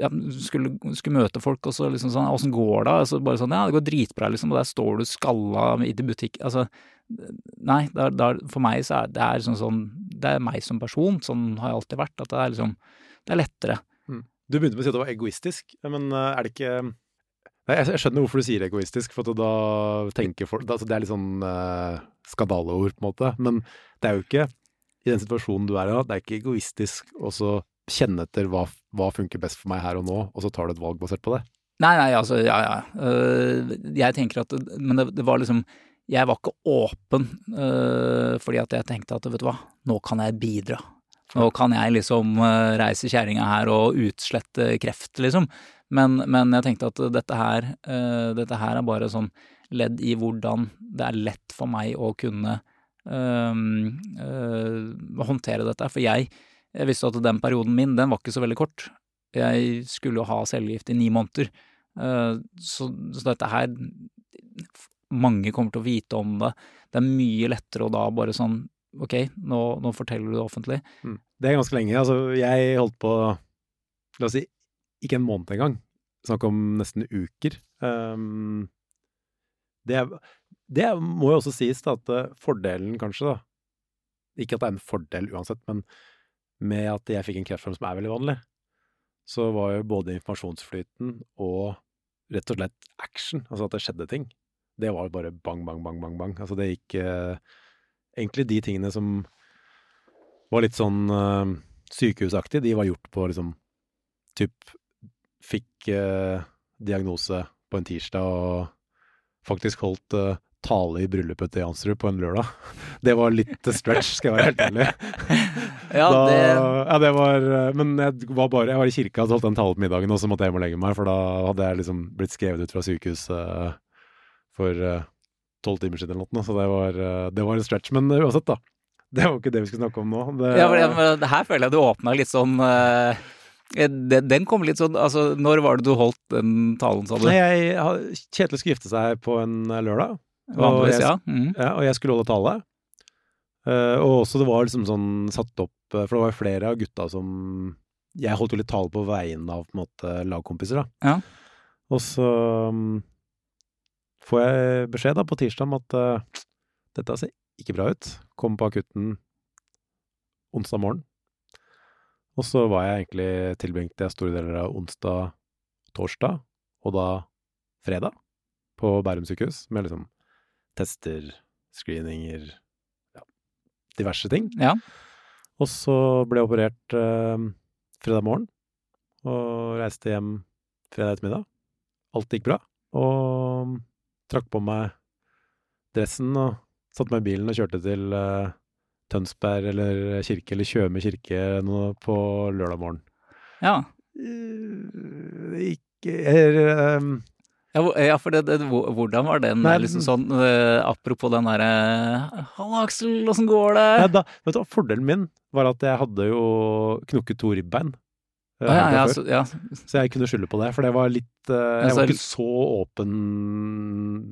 S1: ja, skulle, skulle møte folk og så liksom sånn Åssen går det? Altså bare sånn Ja, det går dritbra, liksom, og der står du skalla i butikk Altså, nei, det er, det er, for meg så er det er sånn, sånn Det er meg som person, sånn har jeg alltid vært, at det er liksom Det er lettere.
S2: Du begynte med å si at det var egoistisk, men eh, er det ikke Nei, jeg, skjønner hvorfor du sier egoistisk, for da tenker folk altså Det er litt sånn uh, skandaleord, på en måte. Men det er jo ikke, i den situasjonen du er i nå, det er ikke egoistisk å kjenne etter hva, hva funker best for meg her og nå, og så tar du et valg basert på det.
S1: Nei, nei, altså, ja, ja. Jeg tenker at Men det, det var liksom Jeg var ikke åpen fordi at jeg tenkte at vet du hva, nå kan jeg bidra. Nå kan jeg liksom øh, reise kjerringa her og utslette kreft, liksom. Men, men jeg tenkte at dette her, uh, dette her er bare sånn ledd i hvordan det er lett for meg å kunne uh, uh, håndtere dette. For jeg, jeg visste at den perioden min, den var ikke så veldig kort. Jeg skulle jo ha cellegift i ni måneder. Eh, Så, så dette her Mange kommer til å vite om det. Det er mye lettere å da bare sånn Ok, nå, nå forteller du det offentlig.
S2: Det er ganske lenge. Altså, jeg holdt på La oss si ikke en måned engang. Snakk om nesten uker. Um, det, det må jo også sies da, at eh, fordelen kanskje, da Ikke at det er en fordel uansett, men med at jeg fikk en kreftform som er veldig vanlig, så var jo både informasjonsflyten og rett og slett action, altså at det skjedde ting, det var bare bang, bang, bang, bang, bang. Altså det gikk eh, Egentlig de tingene som var litt sånn uh, sykehusaktig, de var gjort på liksom Typ fikk uh, diagnose på en tirsdag og faktisk holdt uh, tale i bryllupet til Jansrud på en lørdag. (laughs) Det var litt stretch, skal jeg være helt ærlig. (laughs)
S1: Ja,
S2: da,
S1: det
S2: ja, det var Men jeg var bare Jeg var i kirka og holdt den talen på middagen, og så måtte jeg hjem og legge meg, for da hadde jeg liksom blitt skrevet ut fra sykehus eh, for tolv timer siden eller noe, så det var, eh, det var en stretch. Men eh, uansett, da. Det var ikke det vi skulle snakke om nå. Det,
S1: ja, men det her føler jeg du åpna litt sånn Eh, Den, den kom litt sånn Altså, når var det du holdt den talen, sa du?
S2: Jeg, Kjetil skulle gifte seg på en lørdag,
S1: Vanligvis,
S2: jeg-
S1: ja. Mm.
S2: ja, og jeg skulle holde tale. Uh, og også det var liksom sånn satt opp For det var flere av gutta som Jeg holdt jo litt tale på vegne av på en måte lagkompiser, da.
S1: Ja.
S2: Og så mm, får jeg beskjed da på tirsdag om at uh, dette ser ikke bra ut. Kom på akutten onsdag morgen. Og så var jeg egentlig tilbringte jeg store deler av onsdag, torsdag, og da fredag på Bærum sykehus med liksom tester, screeninger, ja, diverse ting.
S1: Ja.
S2: Og så ble jeg operert eh, fredag morgen, og reiste hjem fredag ettermiddag. Alt gikk bra, og trakk på meg dressen og satte meg i bilen og kjørte til uh, Tønsberg eller kirke, eller Tjøme kirke på lørdag morgen.
S1: Ja.
S2: Uh, Ikke er, um,
S1: Ja, for det, det, hvordan var den
S2: Nei,
S1: liksom sånn uh, Apropos den derre Halla, Aksel, åssen går det?
S2: Nei, da, vet du, Fordelen min var at jeg hadde jo knukket to ribbein.
S1: Å, ja, ja, så, ja.
S2: Så jeg kunne skylde på det, for det var litt uh, Jeg var ikke så åpen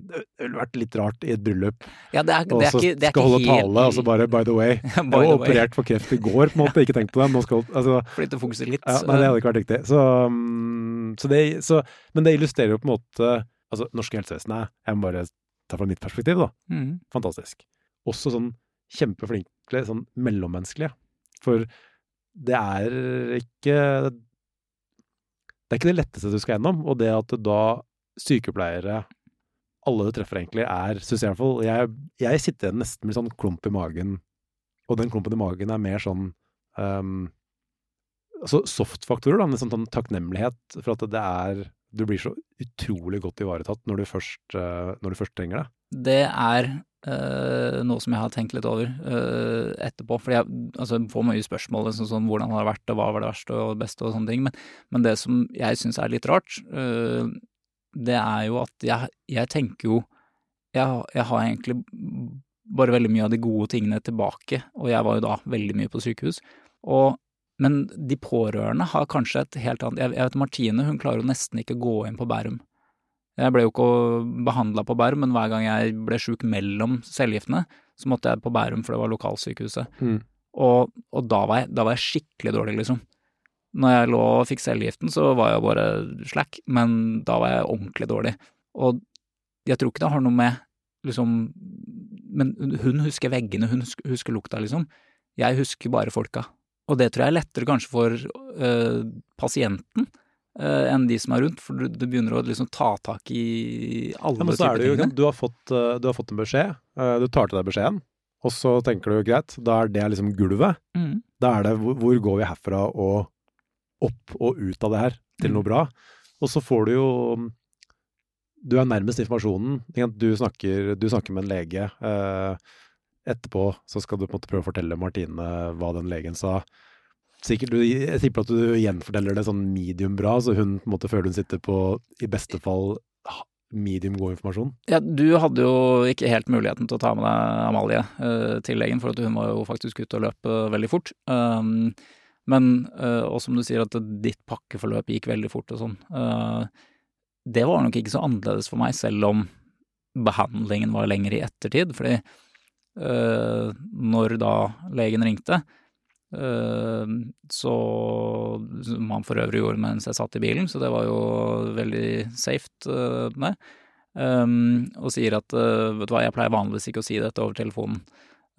S2: Det ville vært litt rart i et bryllup,
S1: ja, det er,
S2: og
S1: det er
S2: så
S1: ikke, det er
S2: skal holde
S1: helt
S2: tale, og så bare by the way (laughs)
S1: By
S2: Jeg var
S1: way,
S2: operert for kreft i går, på en måte. Ikke tenkt på det. Nå skal, altså,
S1: Flytte fokuset litt.
S2: ja, nei, det hadde ikke vært riktig. Så, um, så det, så, men det illustrerer jo på en måte Altså, norske helsevesenet Jeg må bare ta fra mitt perspektiv, da.
S1: Mm.
S2: Fantastisk. Også sånn kjempeflinke, sånn mellommenneskelige. For det er ikke Det er ikke det letteste du skal gjennom, og det at da sykepleiere alle du treffer egentlig er, synes jeg Jeg, jeg sitter nesten med sånn klump i magen, og den klumpen i magen er mer sånn um, Altså soft-faktorer, da. En sånn takknemlighet for at det er Du blir så utrolig godt ivaretatt når du først, uh, når du først trenger det.
S1: Det er Uh, noe som jeg har tenkt litt over uh, etterpå. For jeg altså, får mye spørsmål liksom, sånn, hvordan har vært, og hva var det verste og beste og sånne ting. Men, men det som jeg syns er litt rart, uh, det er jo at jeg, jeg tenker jo jeg, jeg har egentlig bare veldig mye av de gode tingene tilbake, og jeg var jo da veldig mye på sykehus. Og men de pårørende har kanskje et helt annet Jeg, jeg vet Martine hun klarer jo nesten ikke å gå inn på Bærum. Jeg ble jo ikke behandla på Bærum, men hver gang jeg ble sjuk mellom cellegiftene, så måtte jeg på Bærum, for det var lokalsykehuset.
S2: Mm.
S1: Og, og da, var jeg, da var jeg skikkelig dårlig, liksom. Når jeg lå og fikk cellegiften, så var jeg bare slack, men da var jeg ordentlig dårlig. Og jeg tror ikke det har noe med liksom Men hun husker veggene, hun husker, husker lukta, liksom. Jeg husker bare folka. Og det tror jeg er lettere kanskje for øh, pasienten enn de som er rundt, for du, begynner å liksom ta tak i alle
S2: Ja, er
S1: typer tingene.
S2: du har, fått, eh, du har fått en beskjed, eh, du tar til deg beskjeden, og så tenker du greit, da er det liksom gulvet.
S1: Mm.
S2: Da er det hvor, går vi herfra og opp og ut av det her til
S1: Mm.
S2: noe bra? Og så får du jo Du er nærmest informasjonen. Du snakker, du snakker med en lege. Eh, etterpå så skal du på en måte prøve å fortelle Martine hva den legen sa. Sikkert, Jeg tipper at du gjenforteller det sånn medium bra, så hun på en måte føler hun sitter på i beste fall medium god informasjon.
S1: Ja, du hadde jo ikke helt muligheten til å ta med deg Amalie uh, til legen, for hun var jo faktisk ute og løp uh, veldig fort. Um, men, uh, og som du sier, at ditt pakkeforløp gikk veldig fort og sånn. Det var nok ikke så annerledes for meg, selv om behandlingen var lenger i ettertid. Fordi når da legen ringte, så Som han for øvrig gjorde mens jeg satt i bilen, så det var jo veldig safe, uh, det. Um, og sier at vet du hva, jeg pleier vanligvis ikke å si dette over telefonen.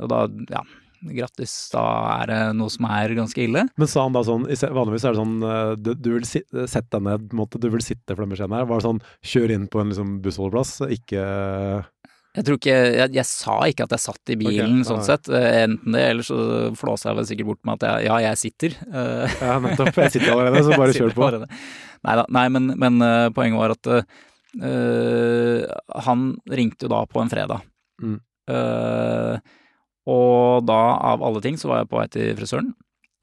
S1: Og da, ja, grattis, da er det noe som er ganske ille.
S2: Men sa han da sånn, vanligvis er det sånn, eh, du, du vil si, sette deg ned, måte, du vil sitte for den beskjeden her. Var det sånn, kjør inn på en liksom, bussholdeplass, ikke
S1: Jeg tror ikke, jeg, jeg sa ikke at jeg satt i bilen,
S2: okay,
S1: sånn sett. Eh, Enten det, eller så flåsa jeg vel sikkert bort med at jeg, ja, jeg sitter. Eh,
S2: Ja, nettopp. Jeg sitter allerede, så (laughs) bare kjør på.
S1: Neida, nei, men, men eh, poenget var at uh, han ringte jo da på en fredag.
S2: Mm.
S1: Uh, og da, av alle ting, så var jeg på vei til frisøren.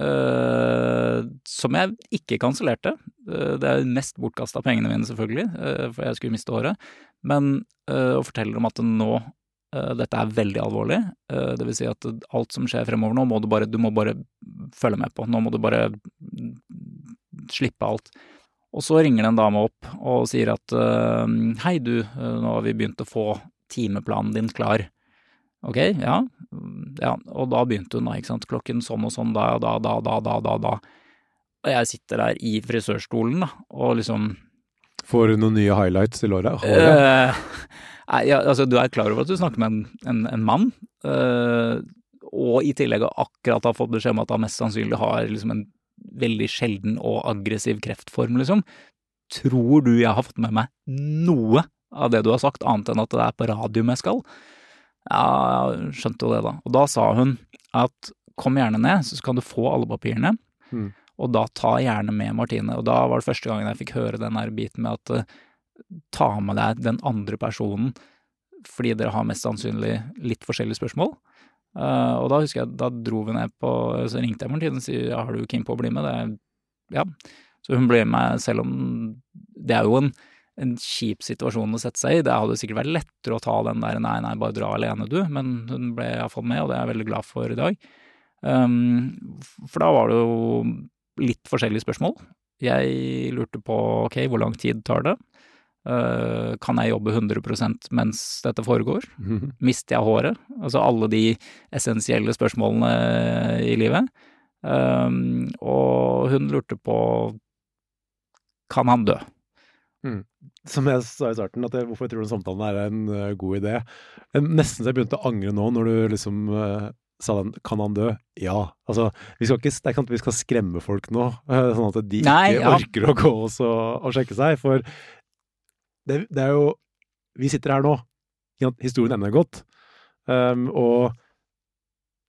S1: Uh, som jeg ikke kansellerte. Uh, det er mest bortkasta pengene mine, selvfølgelig, uh, for jeg skulle miste håret. Men eh, og forteller om at nå eh, dette er veldig alvorlig. Eh, det vil si at alt som skjer fremover nå, må du bare, du må bare følge med på. Nå må du bare slippe alt. Og så ringer det en dame opp og sier at hei du, nå har vi begynt å få timeplanen din klar. Ok, ja, ja, og da begynte hun da, ikke sant, klokken sånn og sånn, da, da, da, da, da, da, da. Og jeg sitter der i frisørstolen, da, og liksom
S2: Får du noen nye highlights til året?
S1: øh, Nei, ja, altså du er klar over at du snakker med en, en, en mann, øh, og i tillegg akkurat har fått beskjed om at han mest sannsynlig har liksom en veldig sjelden og aggressiv kreftform, liksom. Tror du jeg har fått med meg noe av det du har sagt, annet enn at det er på radium jeg skal? Ja, skjønte jo det, da. Og da sa hun at kom gjerne ned, så kan du få alle papirene.
S2: Mm.
S1: Og da ta gjerne med Martine. Og da var det første gangen jeg fikk høre den der biten med at uh, ta med deg den andre personen fordi dere har mest sannsynlig litt forskjellige spørsmål. Uh, og da husker jeg, da dro vi ned på Så ringte jeg Martine og sier ja, har du keen på å bli med? Det er, ja. Så hun ble med, selv om det er jo en, en kjip situasjon å sette seg i. Det hadde sikkert vært lettere å ta den der nei, nei, bare dra alene du, men hun ble iallfall med, og det er jeg veldig glad for i dag. Um, for da var det jo litt forskjellige spørsmål. Jeg lurte på ok, hvor lang tid tar det? Uh, kan jeg jobbe 100% mens dette foregår?
S2: Mhm.
S1: Mister jeg håret? Altså alle de essensielle spørsmålene i livet. Um, og hun lurte på kan han dø?
S2: Som jeg sa i starten, at jeg, hvorfor jeg tror den samtalen er en eh, god idé. Nesten så jeg begynte å angre nå, når du liksom eh, sa den 'kan han dø'? Ja. Altså, vi skal ikke, det er ikke at vi skal skremme folk nå, eh, sånn at de
S1: Nei,
S2: ikke
S1: ja.
S2: orker å gå og, så, og sjekke seg. For det, det er jo Vi sitter her nå. sant? Historien ender godt. Um, og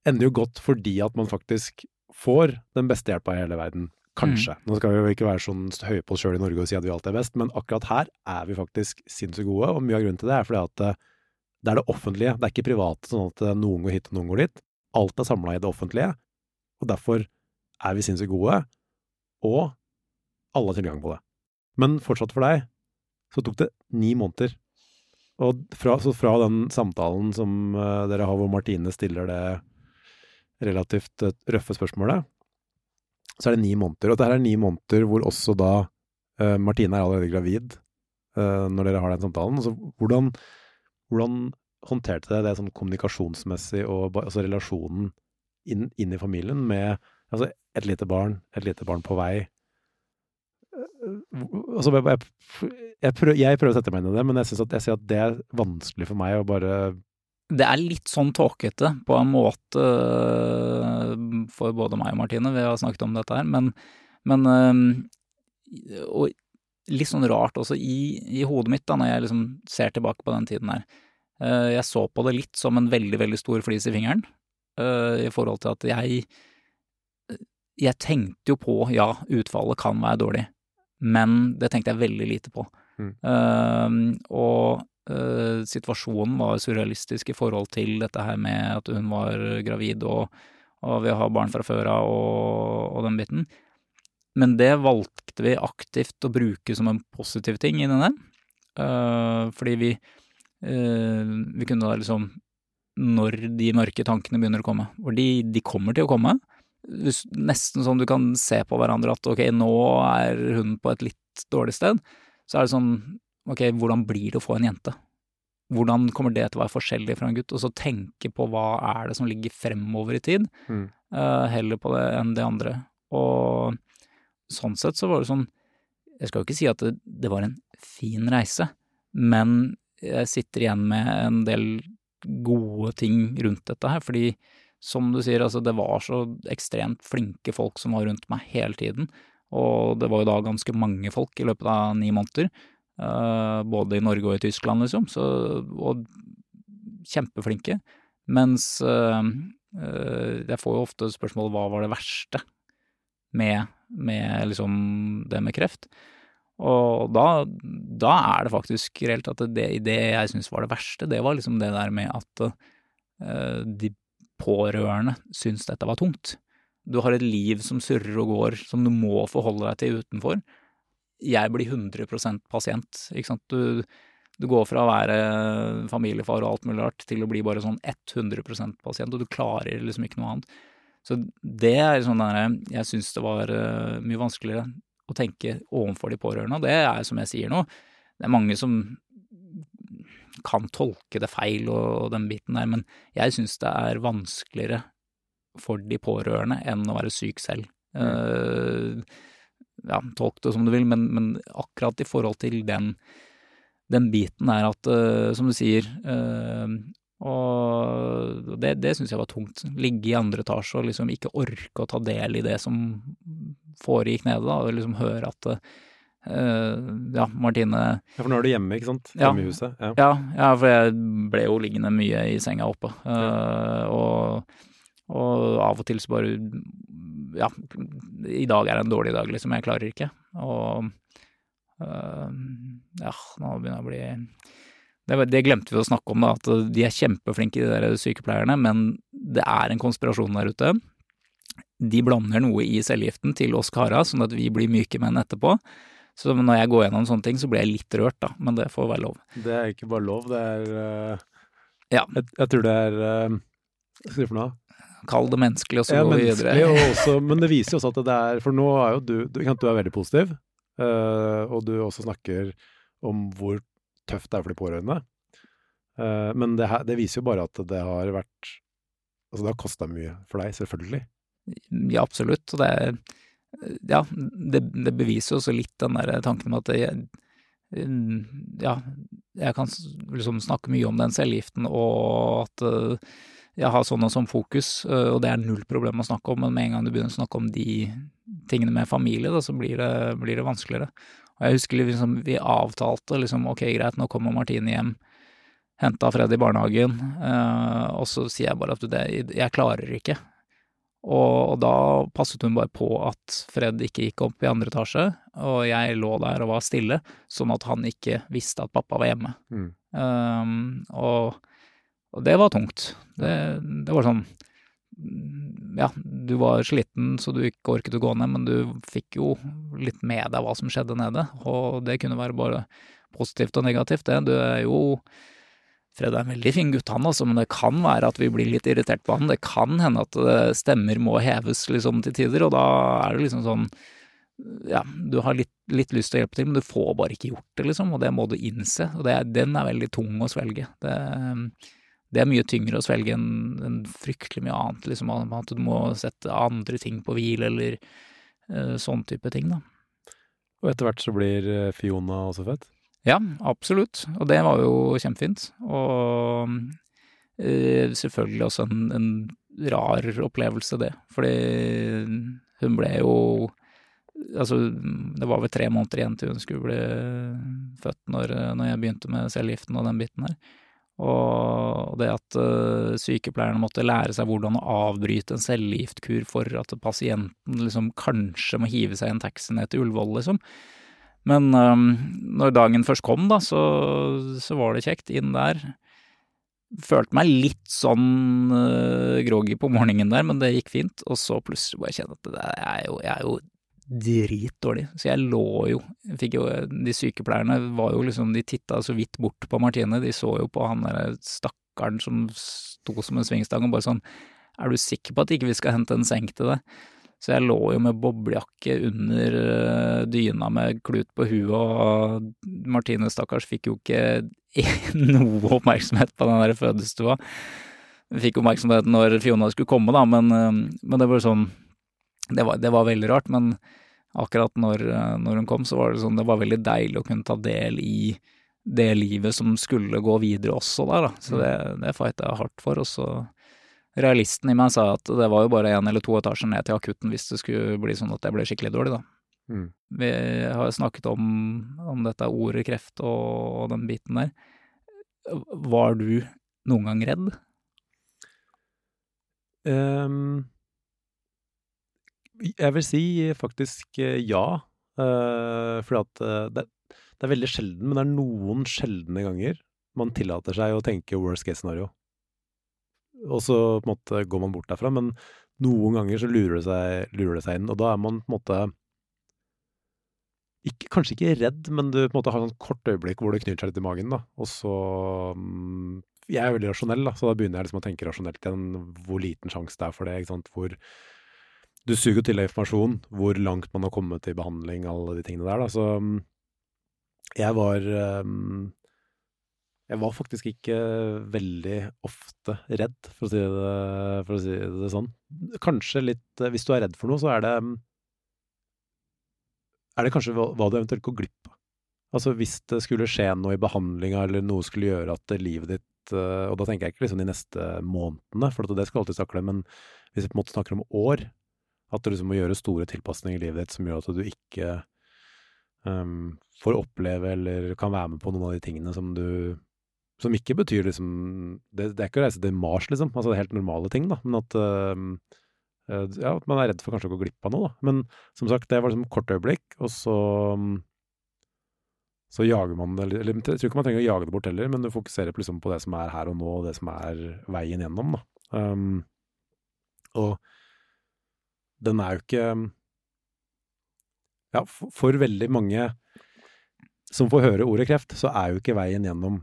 S2: ender jo godt fordi at man faktisk får den beste hjelpa i hele verden. Kanskje. Nå skal vi jo ikke være sånn høye på oss sjøl i Norge og si at vi alltid er best, men akkurat her er vi faktisk sinnssykt gode, og mye av grunnen til det er fordi at eh, det er det offentlige, det er ikke private, sånn at eh, noen går hit og noen går dit. Alt er samla i det offentlige, og derfor er vi sinnssykt gode, og alle har tilgang på det. Men fortsatt for deg, så tok det ni måneder. Og fra, så fra den samtalen som eh, dere har hvor Martine stiller det relativt eh, røffe spørsmålet, så er det ni måneder. Og dette er ni måneder hvor også da uh, Martine er allerede gravid uh, når dere har den samtalen. Så hvordan, hvordan håndterte det, det sånn kommunikasjonsmessig og altså relasjonen inn, inn i familien med altså et lite barn, et lite barn på vei? Altså, jeg, jeg, prøver, jeg prøver å sette meg inn i det, men jeg, synes at, jeg ser at det er vanskelig for meg å bare
S1: Det er litt sånn tåkete på en måte øh, for både meg og Martine, vi har snakket om dette her, men, men øh, Og litt sånn rart også i, i hodet mitt, da, når jeg liksom ser tilbake på den tiden her. Øh, Jeg så på det litt som en veldig, veldig stor flis i fingeren, øh, i forhold til at jeg Jeg tenkte jo på, ja, utfallet kan være dårlig, men det tenkte jeg veldig lite på.
S2: Mm.
S1: Eh, og eh, situasjonen var surrealistisk i forhold til dette her med at hun var gravid og, og vi har barn fra før av og, og den biten. Men det valgte vi aktivt å bruke som en positiv ting i denne, uh, fordi vi eh, Vi kunne da liksom Når de mørke tankene begynner å komme, og de, de kommer til å komme Nesten sånn du kan se på hverandre at ok, nå er hun på et litt dårlig sted. Så er det sånn ok, hvordan blir det å få en jente? Hvordan kommer det til å være forskjellig fra en gutt? Og så tenke på hva er det som ligger fremover i tid,
S2: Mm.
S1: uh, heller på det enn det andre. Og sånn sett så var det sånn Jeg skal jo ikke si at det, det var en fin reise, men jeg sitter igjen med en del gode ting rundt dette her, fordi som du sier, altså det var så ekstremt flinke folk som var rundt meg hele tiden. Og det var jo da ganske mange folk i løpet av ni måneder. eh, både i Norge og i Tyskland, liksom. Så, og kjempeflinke. Mens eh, eh, jeg får jo ofte spørsmål hva var det verste med, med liksom det med kreft. Og da, da er det faktisk reelt at det, det jeg syns var det verste, det var liksom det der med at uh, de pårørende syns dette var tungt. Du har et liv som surrer og går, som du må forholde deg til utenfor. Jeg blir 100 pasient, ikke sant. Du, du går fra å være familiefar og alt mulig rart til å bli bare sånn 100% pasient, og du klarer liksom ikke noe annet. Så det er sånn der Jeg syns det var eh, mye vanskeligere å tenke overfor de pårørende. Og det er som jeg sier nå, det er mange som kan tolke det feil og, den biten der, men jeg syns det er vanskeligere for de pårørende enn å være syk selv. Mm. Uh, ja, tolk det som du vil, men, men, akkurat i forhold til den, den biten er at, uh, som du sier uh, Og det, det syns jeg var tungt. Ligge i andre etasje og liksom ikke orke å ta del i det som foregikk nede, da, og liksom høre at Uh, ja, Martine
S2: Ja, For nå er du hjemme, ikke sant? Hjemme ja, i huset?
S1: Ja. ja. Ja, for jeg ble jo liggende mye i senga oppe. Uh, og, og, av og til så bare Ja, i dag er det en dårlig dag, liksom. Jeg klarer ikke. Og uh, ja, nå begynner jeg å bli det, det, glemte vi å snakke om, da, at de er kjempeflinke, de der sykepleierne, men det er en konspirasjon der ute. De blander noe i cellegiften til oss kara, sånn at vi blir myke menn etterpå. Så når jeg går gjennom sånne ting, så blir jeg litt rørt, da. Men det får være lov.
S2: Det er ikke bare lov, det er uh, Ja. Jeg, jeg, tror det er uh, Hva skal for noe?
S1: Kall det menneskelig, og så ja, går vi videre.
S2: også, men det viser jo også at det er For nå er jo du Du, du er veldig positiv, uh, og du også snakker om hvor tøft det er for de pårørende. Uh, men det, her, det, viser jo bare at det har vært Altså, det har kosta mye for deg, selvfølgelig.
S1: Ja, absolutt. Og det ja, det, det, beviser også litt den der tanken med at jeg, ja, jeg kan liksom snakke mye om den cellegiften, og at eh, jeg har sånn og sånn fokus, eh, og det er null problem å snakke om, men med en gang du begynner å snakke om de tingene med familie, da, så blir det, blir det vanskeligere. Og jeg husker liksom, vi avtalte liksom, ok, greit, nå kommer Martine hjem, henta Fred i barnehagen, eh, og så sier jeg bare at det, jeg klarer ikke. Og, da passet hun bare på at Fred ikke gikk opp i andre etasje, og jeg lå der og var stille, sånn at han ikke visste at pappa var hjemme. Mm. Um, og, og, det var tungt. Det, det, var sånn Ja, du var sliten så du ikke orket å gå ned, men du fikk jo litt med deg hva som skjedde nede, og det kunne være bare positivt og negativt, det. Du er jo Fred er en veldig fin gutt, han altså, men det kan være at vi blir litt irritert på han. Det kan hende at eh, stemmer må heves liksom til tider, og da er det liksom sånn ja, du har litt, litt, lyst til å hjelpe til, men du får bare ikke gjort det, liksom, og det må du innse. Og det, den er veldig tung å svelge. Det, det er mye tyngre å svelge enn en fryktelig mye annet, liksom, at du må sette andre ting på hvil, eller uh, sånn type ting, da.
S2: Og etter hvert så blir eh, Fiona også født?
S1: Ja, absolutt. Og det var jo kjempefint. Og uh, selvfølgelig også en, en, rar opplevelse, det. Fordi hun ble jo Altså, det var vel tre måneder igjen til hun skulle bli født når, når jeg begynte med cellegiften og den biten her. Og det at uh, sykepleierne måtte lære seg hvordan å avbryte en cellegiftkur for at pasienten liksom kanskje må hive seg i en taxi ned til Ullevål, liksom. Men um, når dagen først kom, da, så, så, var det kjekt inn der. Følte meg litt sånn uh, groggy på morgenen der, men det gikk fint. Og så plutselig bare kjenne at det er jo, jeg er jo dritdårlig. Så jeg lå jo, fikk jo De sykepleierne var jo liksom De titta så vidt bort på Martine. De så jo på han der stakkaren som sto som en svingstang og bare sånn Er du sikker på at ikke vi skal hente en seng til deg? Så jeg lå jo med boblejakke under eh, dyna med klut på huet, og Martine stakkars fikk jo ikke (laughs) noe oppmerksomhet på den der fødestua. Fikk oppmerksomhet når Fiona skulle komme, da, men, eh, men det var sånn det var, det var, veldig rart, men akkurat når, når, hun kom, så var det sånn Det var veldig deilig å kunne ta del i det livet som skulle gå videre også der, da. Så mm. det, det fighta jeg hardt for, og så realisten i meg sa at det var jo bare én eller to etasjer ned til akutten hvis det skulle bli sånn at jeg ble skikkelig dårlig, da. Mm. Vi har jo snakket om, om dette ordet kreft og, og den biten der. Var du noen gang redd?
S2: Um, jeg vil si faktisk eh, ja. Uh, fordi at uh, det, det, er veldig sjelden, men det er noen sjeldne ganger man tillater seg å tenke worst case scenario og så på en måte går man bort derfra. Men noen ganger så lurer det seg, lurer det seg inn, og da er man på en måte ikke, Kanskje ikke redd, men du på en måte har et sånn kort øyeblikk hvor det knyter seg litt i magen. da, og så mm, Jeg er veldig rasjonell, da, så da begynner jeg liksom å tenke rasjonelt igjen hvor liten sjanse det er for det. ikke sant, hvor du suger jo til deg informasjon, hvor langt man har kommet i behandling, alle de tingene der, da. Så mm, jeg var mm, Jeg var faktisk ikke veldig ofte redd, for å si det, å si det sånn. Kanskje litt Hvis du er redd for noe, så er det mm, Er det kanskje hva du eventuelt går glipp av. Altså hvis det skulle skje noe i behandlinga, eller noe skulle gjøre at livet ditt eh, Og da tenker jeg ikke liksom de neste månedene, for det skal alltid takle, men hvis vi på en måte snakker om år, at du liksom må gjøre store tilpasninger i livet ditt som gjør at du ikke um, får oppleve eller kan være med på noen av de tingene som du Som ikke betyr liksom Det, det er ikke å reise til Mars, liksom. Altså det er helt normale ting, da. Men at um, ja, at man er redd for kanskje å gå glipp av noe, da. Men som sagt, det var liksom kort øyeblikk, og så så jager man det Eller jeg tror ikke man trenger å jage det bort heller, men du fokuserer liksom på det som er her og nå, og det som er veien gjennom, da. Um, og den er jo ikke Ja, for, veldig mange som får høre ordet kreft, så er jo ikke veien gjennom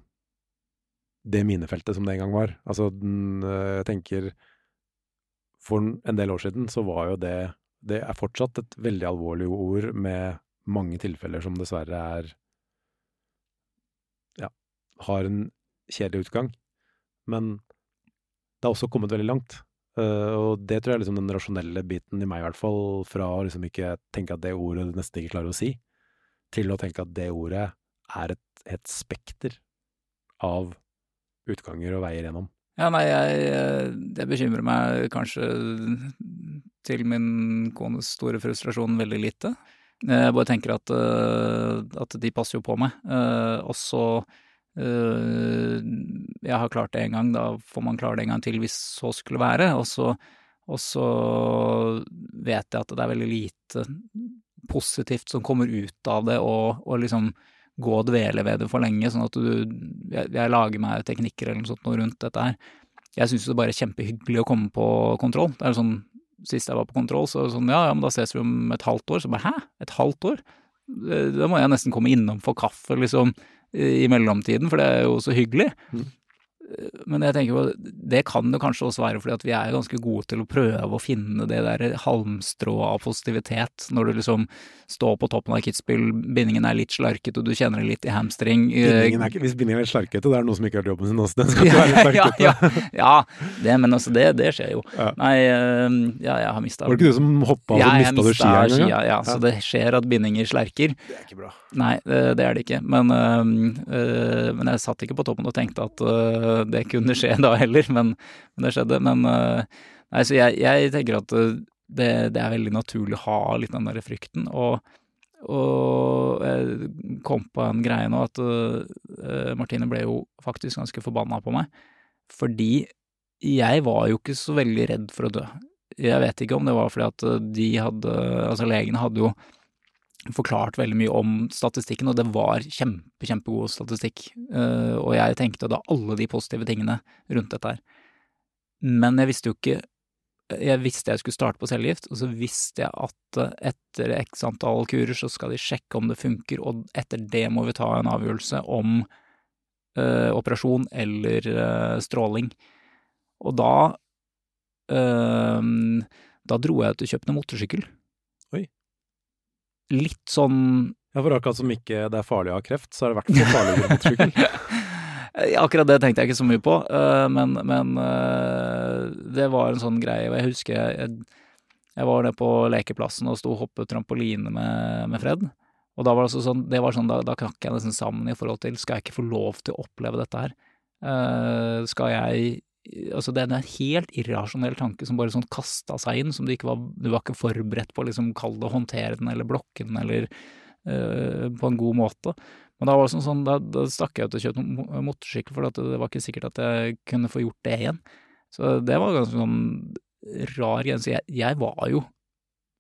S2: det minefeltet som det en gang var. Altså, den, jeg tenker For en del år siden så var jo det Det er fortsatt et veldig alvorlig ord med mange tilfeller som dessverre er Ja, har en kjedelig utgang. Men det har også kommet veldig langt. Uh, og det tror jeg er liksom den rasjonelle biten i meg, i hvert fall, fra å liksom ikke tenke at det ordet du nesten ikke klarer å si, til å tenke at det ordet er et, et spekter av utganger og veier gjennom.
S1: Ja, nei, jeg, det bekymrer meg kanskje til min kones store frustrasjon veldig lite. Jeg bare tenker at, at de passer jo på meg. Og så Eh, jeg har klart det en gang, da får man klare det en gang til hvis så skulle være. Og så, og så vet jeg at det er veldig lite positivt som kommer ut av det, og, og liksom gå og dvele ved det for lenge, sånn at du Jeg, jeg lager meg teknikker eller noe sånt noe rundt dette her. Jeg syns det bare kjempehyggelig å komme på kontroll. Det er sånn Sist jeg var på kontroll, så sånn ja, ja, men da ses vi om et halvt år. Så bare hæ, et halvt år? Da må jeg nesten komme innom for kaffe, liksom i mellomtiden, for det er jo så hyggelig. Mm. Men jeg tenker på, det kan det kanskje også være fordi at vi er ganske gode til å prøve å finne det der halmstrået av positivitet når du liksom står på toppen av Kitzbühel, bindingen er litt slarket og du kjenner det litt i hamstring.
S2: Bindingen er hvis bindingen er litt slarkete, det er noe som ikke har gjort jobben sin også. Den skal ikke være litt
S1: slarkete. ja, ja, ja, det, men altså det, det skjer jo. Ja. Nei, eh, ja, jeg har mista
S2: Var det ikke du som hoppa og ja, mista du skia en gang?
S1: Ja, ja, så det skjer at bindinger slerker.
S2: Det er ikke bra.
S1: Nei, det er det ikke. Men, øh, men jeg satt ikke på toppen og tenkte at øh, det kunne skje da heller, men, men det skjedde. Men øh, nei, så jeg, jeg tenker at det, det, er veldig naturlig å ha litt den der frykten. Og, og jeg kom på en greie nå at uh, Martine ble jo faktisk ganske forbanna på meg. Fordi jeg var jo ikke så veldig redd for å dø. Jeg vet ikke om det var fordi at de hadde Altså legene hadde jo forklart veldig mye om statistikken, og det var kjempe, kjempegod statistikk. Uh, og jeg tenkte da alle de positive tingene rundt dette her. Men jeg visste jo ikke jeg visste jeg skulle starte på cellegift, og så visste jeg at eh, etter x antall kurer så skal de sjekke om det funker, og etter det må vi ta en avgjørelse om øh, operasjon eller øh, stråling. Og da øh, Da dro jeg ut og kjøpte motorsykkel. Litt sånn
S2: Ja, for akkurat som ikke det er farlig å ha kreft, så er det i hvert fall farlig å ha (laughs) sykkel.
S1: Akkurat det tenkte jeg ikke så mye på, eh, men, men eh, det var en sånn greie. Jeg husker jeg, jeg var nede på lekeplassen og sto og hoppet trampoline med, med Fred. Og da var det, sånn, det var sånn, da, da knakk jeg nesten sammen i forhold til skal jeg ikke få lov til å oppleve dette her? Uh, skal jeg Altså, det er en helt irrasjonell tanke som bare sånn kasta seg inn, som du ikke var Du var ikke forberedt på å liksom kalle det å håndtere den eller blokke den eller øh, på en god måte. Men da var det sånn, sånn da, da stakk jeg ut og kjøpte motorsykkel, for det var ikke sikkert at jeg kunne få gjort det igjen. Så det var ganske sånn rar grense. Jeg, jeg var jo,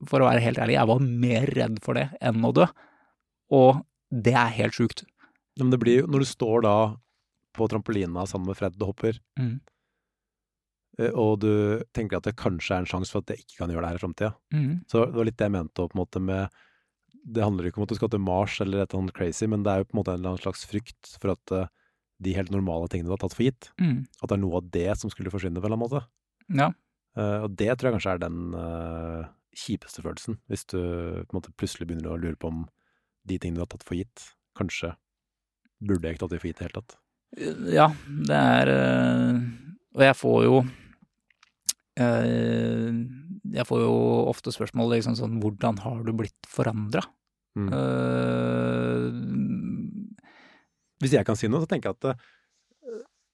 S1: for å være helt ærlig, jeg var mer redd for det enn å dø. Og det er helt sjukt.
S2: Men det blir jo, når du står da på trampolina sammen med Fred og hopper, mm. Eh, og du tenker at det kanskje er en sjanse for at jeg ikke kan gjøre det her i framtida, mm. så det var litt det jeg mente på en måte med det handler ikke om at du skal til Mars eller et eller annet crazy, men det er jo på en måte en eller annen slags frykt for at uh, de helt normale tingene du har tatt for gitt, mm. at det er noe av det som skulle forsvinne på en eller annen måte.
S1: Ja.
S2: Uh, og det tror jeg kanskje er den kjipeste følelsen, hvis du på en måte plutselig begynner å lure på om de tingene du har tatt for gitt, kanskje burde jeg ikke tatt de for gitt i det hele tatt.
S1: Ja, det er Og jeg får jo Jeg får jo ofte spørsmål liksom sånn Hvordan har du blitt forandra?
S2: Mm.
S1: Uh,
S2: Hvis jeg kan si noe, så tenker jeg at uh,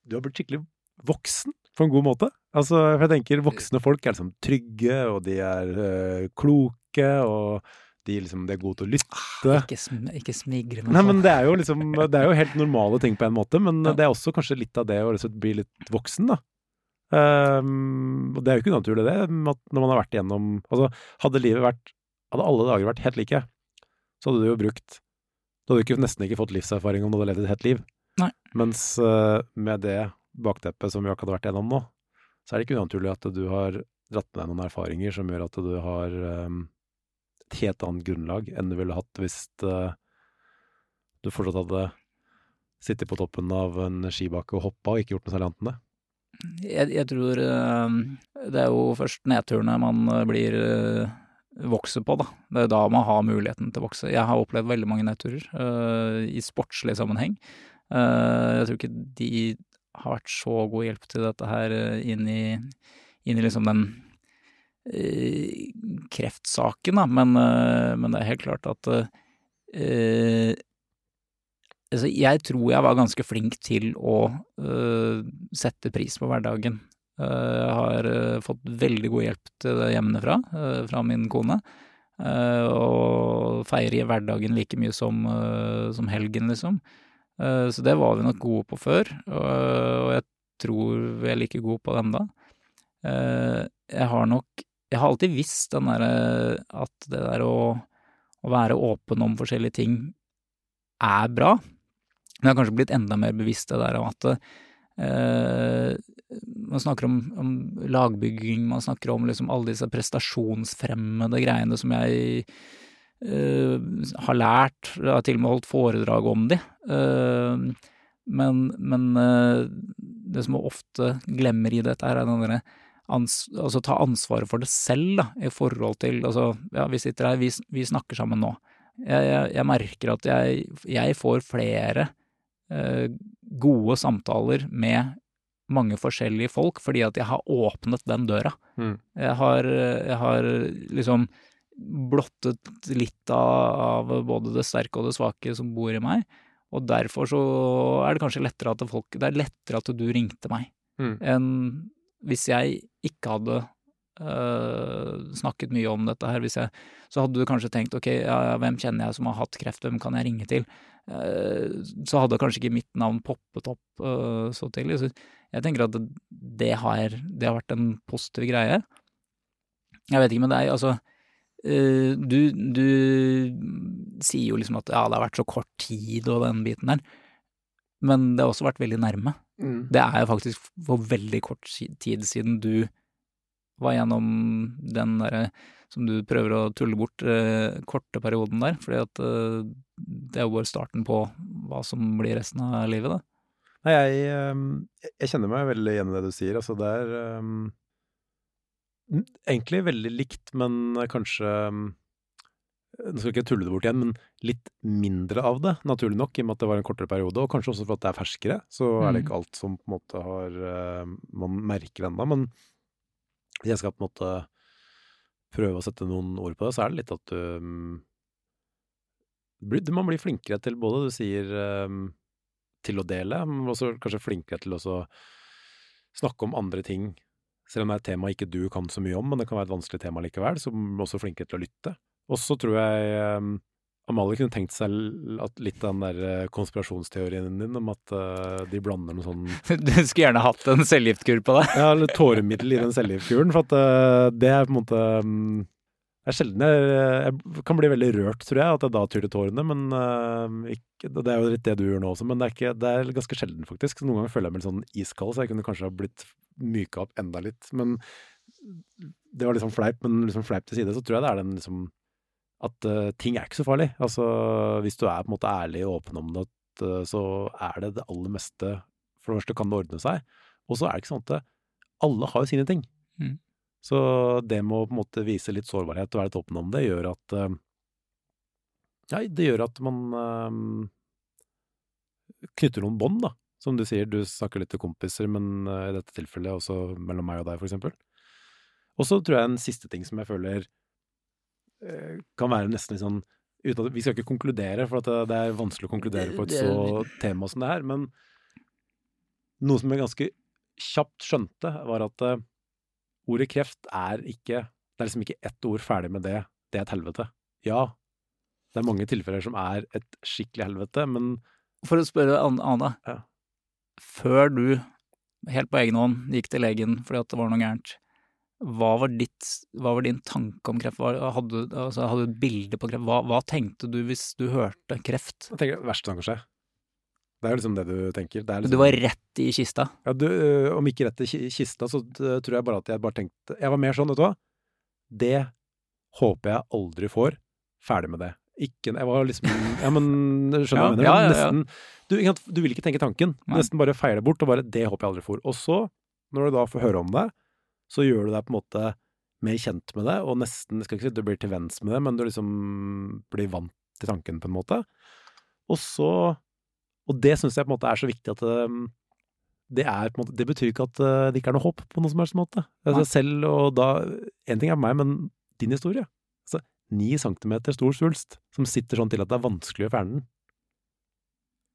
S2: du har blitt skikkelig voksen på en god måte. Altså, for jeg tenker voksne folk er liksom trygge, og de er uh, kloke, og de, liksom, de, er gode til å lytte.
S1: Ikke, sm ikke smigre
S2: meg Nei, men det er jo liksom Det er jo helt normale ting på en måte, men ja. det er også kanskje litt av det å liksom bli litt voksen, da. Um, og det er jo ikke unaturlig, det, når man har vært igjennom Altså, hadde livet vært Hadde alle dager vært helt like, så hadde du jo brukt Du hadde jo nesten ikke fått livserfaring om du hadde levd et helt liv.
S1: Nei.
S2: Mens uh, med det bakteppet som vi akkurat hadde vært igjennom nå, så er det ikke unaturlig at du har dratt med deg noen erfaringer som gjør at du har um, et helt annet grunnlag enn du ville hatt hvis uh, du fortsatt hadde sittet på toppen av en skibakke og hoppa og ikke gjort noe særlig annet enn det.
S1: Jeg, jeg, tror uh, det er jo først nedturene man blir uh, vokser på, da. Det er da man har muligheten til å vokse. Jeg har opplevd veldig mange nedturer i sportslig sammenheng. jeg tror ikke de har vært så god hjelp til dette her inn i, inn i liksom den kreftsaken, da, men, men, det er helt klart at eh, altså Jeg tror jeg var ganske flink til å uh, sette pris på hverdagen. Uh, har uh, fått veldig god hjelp til det hjemmefra, fra min kone. og feirer hverdagen like mye som, som helgen, liksom. så det var vi nok gode på før, og jeg tror vi er like gode på det enda. jeg har nok Jeg har alltid visst den derre at det der å, å være åpen om forskjellige ting er bra. Men jeg har kanskje blitt enda mer bevisst det der om at eh, man snakker om, om, lagbygging, man snakker om liksom alle disse prestasjonsfremmede greiene som jeg eh, har lært. Jeg har til og med holdt foredrag om de. Eh, men, men eh, det som man ofte glemmer i dette er den derre ans, altså ta ansvaret for det selv, da, i forhold til Altså, ja, vi sitter her, vi, vi snakker sammen nå. Jeg, jeg, jeg merker at jeg, jeg får flere gode samtaler med mange forskjellige folk fordi at jeg har åpnet den døra.
S2: Mm.
S1: Jeg, har, jeg har liksom blottet litt av, av både det sterke og det svake som bor i meg. Og derfor så er det kanskje lettere at folk Det er lettere at du ringte meg
S2: mm.
S1: enn hvis jeg ikke hadde øh, snakket mye om dette her. Hvis jeg, så hadde du kanskje tenkt ok, ja, hvem kjenner jeg som har hatt kreft, hvem kan jeg ringe til? Uh, så hadde kanskje ikke mitt navn poppet opp uh, så tidlig. Så jeg tenker at det, det, har, det, har, vært en positiv greie. Jeg vet ikke med deg, altså du, du sier jo liksom at ja, det har vært så kort tid og den biten der. Men det har også vært veldig nærme.
S2: Mm.
S1: Det er jo faktisk for veldig kort tid siden du var gjennom den derre som du prøver å tulle bort, eh, korte perioden der. fordi at eh, det er jo bare starten på hva som blir resten av livet, da.
S2: Nei, jeg, jeg kjenner meg veldig igjen i det du sier. Altså, det er um, egentlig veldig likt, men kanskje Nå skal jeg ikke tulle det bort igjen, men litt mindre av det, naturlig nok, i og med at det var en kortere periode. Og kanskje også for at det er ferskere, så er det ikke alt som på en måte har Man merker ennå. Men hvis jeg skal på en måte prøve å sette noen ord på det, så er det litt at du Man blir flinkere til både, du sier, til å dele, men også kanskje flinkere til å snakke om andre ting. Selv om det er et tema ikke du kan så mye om, men det kan være et vanskelig tema likevel, så er også flinkere til å lytte. Og så tror jeg Amalie kunne tenkt seg at litt den der eh, konspirasjonsteorien din om at uh, de blander noe sånn (laughs)
S1: Du skulle gjerne hatt en cellegiftkur på deg? (laughs)
S2: ja, eller tåremiddel i den (laughs) cellegiftkuren. For at uh, det er på en måte um, Det er sjelden jeg, jeg, kan bli veldig rørt, tror jeg, at jeg da tyr til tårene. Men ikke, det er jo litt det du gjør nå også, men det er, ikke, det er ganske sjelden, faktisk. Så noen ganger føler jeg meg litt sånn iskald, så jeg kunne kanskje ha blitt myka opp enda litt. Men det var liksom fleip, men liksom fleip til side, så tror jeg det er den liksom at uh, ting er ikke så farlig. Altså, hvis du er på en måte ærlig og åpen om det, uh, så er det det aller meste For det første kan det ordne seg, og så er det ikke sånn at alle har jo sine ting.
S1: Mm.
S2: Så det med å på en måte vise litt sårbarhet og være litt åpen om det, gjør at uh, Ja, det gjør at man eh, knytter noen bånd, da. Som du sier, du snakker litt til kompiser, men eh, i dette tilfellet også mellom meg og deg, for eksempel. Og så tror jeg en siste ting som jeg føler eh, kan være nesten litt sånn at, Vi skal ikke konkludere, for at det, er vanskelig å konkludere på et så tema som det her, men noe som jeg ganske kjapt skjønte, var at eh, ordet kreft er ikke Det er liksom ikke ett ord ferdig med det. Det er et helvete. Ja, det er mange tilfeller som er et skikkelig helvete, men
S1: For å spørre An- Anna.
S2: Ja.
S1: Før du, helt på egen hånd, gikk til legen fordi at det var noe gærent, hva var, ditt, hva var din tanke om kreft? Hva, hadde, altså, hadde du et bilde på kreft? Hva, hva tenkte du hvis du hørte kreft?
S2: jeg tenker verste som kan skje. Det er jo liksom det du tenker. Det er liksom,
S1: Du var rett i kista.
S2: Ja, du, øh, om ikke rett i kista, så tror jeg bare at jeg bare tenkte Jeg var mer sånn, vet du hva. Det håper jeg aldri får. Ferdig med det. Ikke Jeg var liksom Ja, men du skjønner (laughs) hva jeg mener?
S1: Ja, ja, ja, ja.
S2: Nesten du, du vil ikke tenke tanken. Nesten bare feie det bort, og bare Det håper jeg aldri får. Og så, når du da får høre om det, så gjør du deg på en måte mer kjent med det, og nesten Skal ikke si du blir til venns med det, men du liksom blir vant til tanken, på en måte. Og så Og det syns jeg på en måte er så viktig at det, det er på en måte Det betyr ikke at eh, det ikke er noe håp på noen som helst måte. Altså, selv og da En ting er meg, men din historie. Altså, ni centimeter stor svulst som sitter sånn til at det er vanskelig å fjerne den.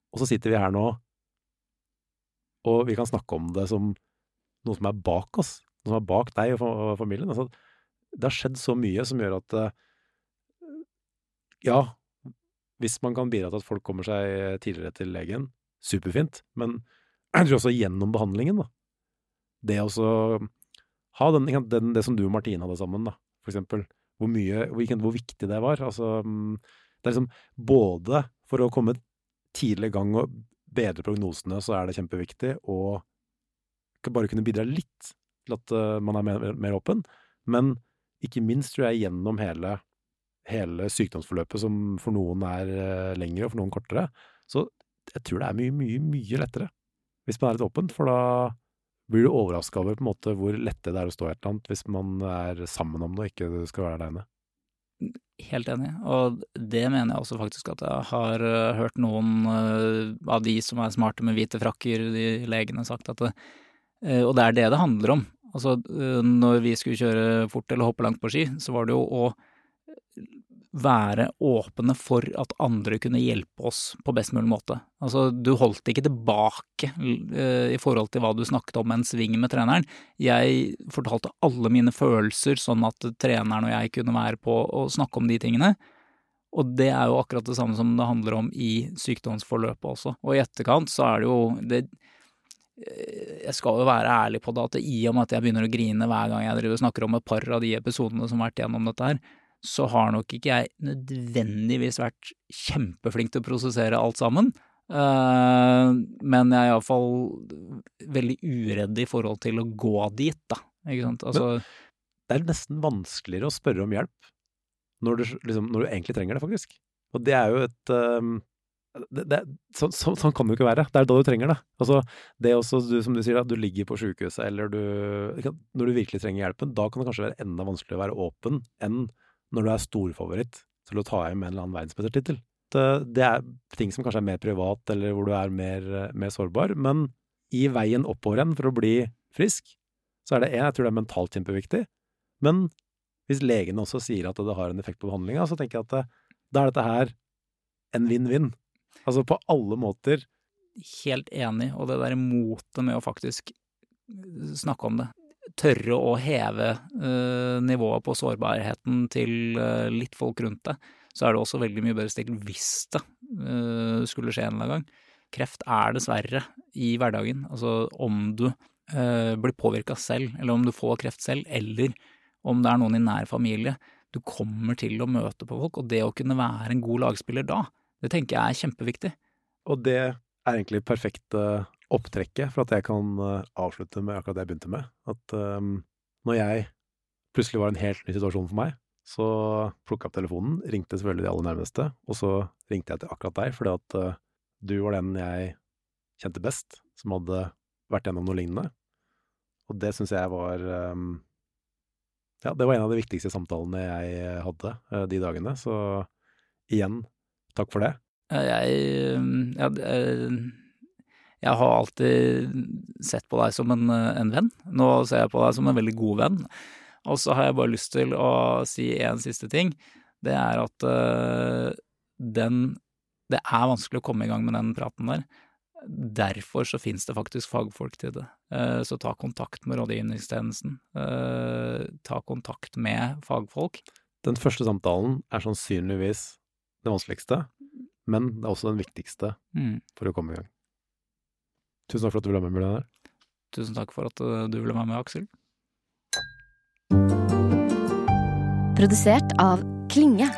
S2: Og så sitter vi her nå, og vi kan snakke om det som noe som er bak oss. Som er bak deg og familien. Altså, det har skjedd så mye som gjør at eh, Ja, hvis man kan bidra til at folk kommer seg tidligere til legen, superfint. Men (clears throat) jeg tror også gjennom behandlingen, da. Det å ha den, den, det som du og Martine hadde sammen, da, for eksempel. Hvor mye, hvor viktig det var. Altså, mm, det er liksom både for å komme tidlig i gang og bedre prognosene, så er det kjempeviktig, og bare kunne bidra litt til at eh, man er mer, mer åpen, men ikke minst tror jeg gjennom hele, hele sykdomsforløpet, som for noen er eh, lengre og for noen kortere, så jeg tror det er mye, mye, mye lettere hvis man er litt åpent, for da blir du overraska over på en måte hvor lette det er å stå i et eller annet hvis man er sammen om det og ikke skal være aleine.
S1: Helt enig, og det mener jeg også faktisk at jeg har øh, hørt noen av de som er smarte med hvite frakker, de legene, sagt at det, Og det er det det handler om. Altså, øh, når vi skulle kjøre fort eller hoppe langt på ski, så var det jo å være åpne for at andre kunne hjelpe oss på best mulig måte. Altså, du holdt ikke tilbake øh, i forhold til hva du snakket om en sving med treneren. Jeg fortalte alle mine følelser sånn at treneren og jeg kunne være på og snakke om de tingene. Og det er jo akkurat det samme som det handler om i sykdomsforløpet også. Og i etterkant så er det jo det, eh, Jeg skal jo være ærlig på det at i og med at jeg begynner å grine hver gang jeg driver og snakker om et par av de episodene som har vært gjennom dette her, så har nok ikke jeg nødvendigvis vært kjempeflink til å prosessere alt sammen. Eh, men jeg er iallfall veldig uredd i forhold til å gå dit, da. Ikke sant. Altså,
S2: Det er nesten vanskeligere å spørre om hjelp når du, liksom, når du egentlig trenger det, faktisk. Og det er jo et um, det, det, så, så, Sånn kan det jo ikke være. Det er da du trenger det. Altså, det også, du, som du sier, at du ligger på sjukehuset, eller du Når du virkelig trenger hjelpen, da kan det kanskje være enda vanskeligere å være åpen enn når du er storfavoritt til å ta hjem en eller annen verdensmestertittel. Det, det er ting som kanskje er mer privat, eller hvor du er mer, mer sårbar, men i veien oppover igjen for å bli frisk, så er det én, jeg tror det er mentalt kjempeviktig, men hvis legene også sier at det har en effekt på behandlinga, så tenker jeg at det, da er dette her en vinn-vinn. Altså på alle måter.
S1: helt enig, og det der motet med å faktisk snakke om det. Tørre å heve uh, nivået på sårbarheten til uh, litt folk rundt deg. Så er det også veldig mye bedre stilt hvis det uh, skulle skje en eller annen gang. Kreft er dessverre i hverdagen. Altså om du blir påvirka selv, eller om du får kreft selv, eller om det er noen i nær familie. Du kommer til å møte på folk, og det å kunne være en god lagspiller da, det tenker jeg er kjempeviktig.
S2: Og det er egentlig perfekt opptrekket for at jeg kan eh, avslutte med akkurat det jeg begynte med. At um, når jeg plutselig var en helt ny situasjon for meg, så plukka jeg opp telefonen, ringte selvfølgelig de aller nærmeste, og så ringte jeg til akkurat deg, fordi at uh, du var den jeg kjente best, som hadde vært gjennom noe lignende. Og det syns jeg var um, Ja, det var en av de viktigste samtalene jeg hadde uh, de dagene, så igjen, takk for det.
S1: Jeg, jeg, jeg har alltid sett på deg som en, en, venn. Nå ser jeg på deg som en veldig god venn. Og så har jeg bare lyst til å si en siste ting. Det er at uh, den Det er vanskelig å komme i gang med den praten der. Derfor så finnes det faktisk fagfolk til det. Så ta kontakt med rådgivningstjenesten. Ta kontakt med fagfolk.
S2: Den første samtalen er sannsynligvis det vanskeligste, men det er også den viktigste mm. for å komme i gang. Tusen takk for at du ville være med, Bjørnar.
S1: Tusen takk for at du ville være med, Aksel.
S3: Produsert av Klinge.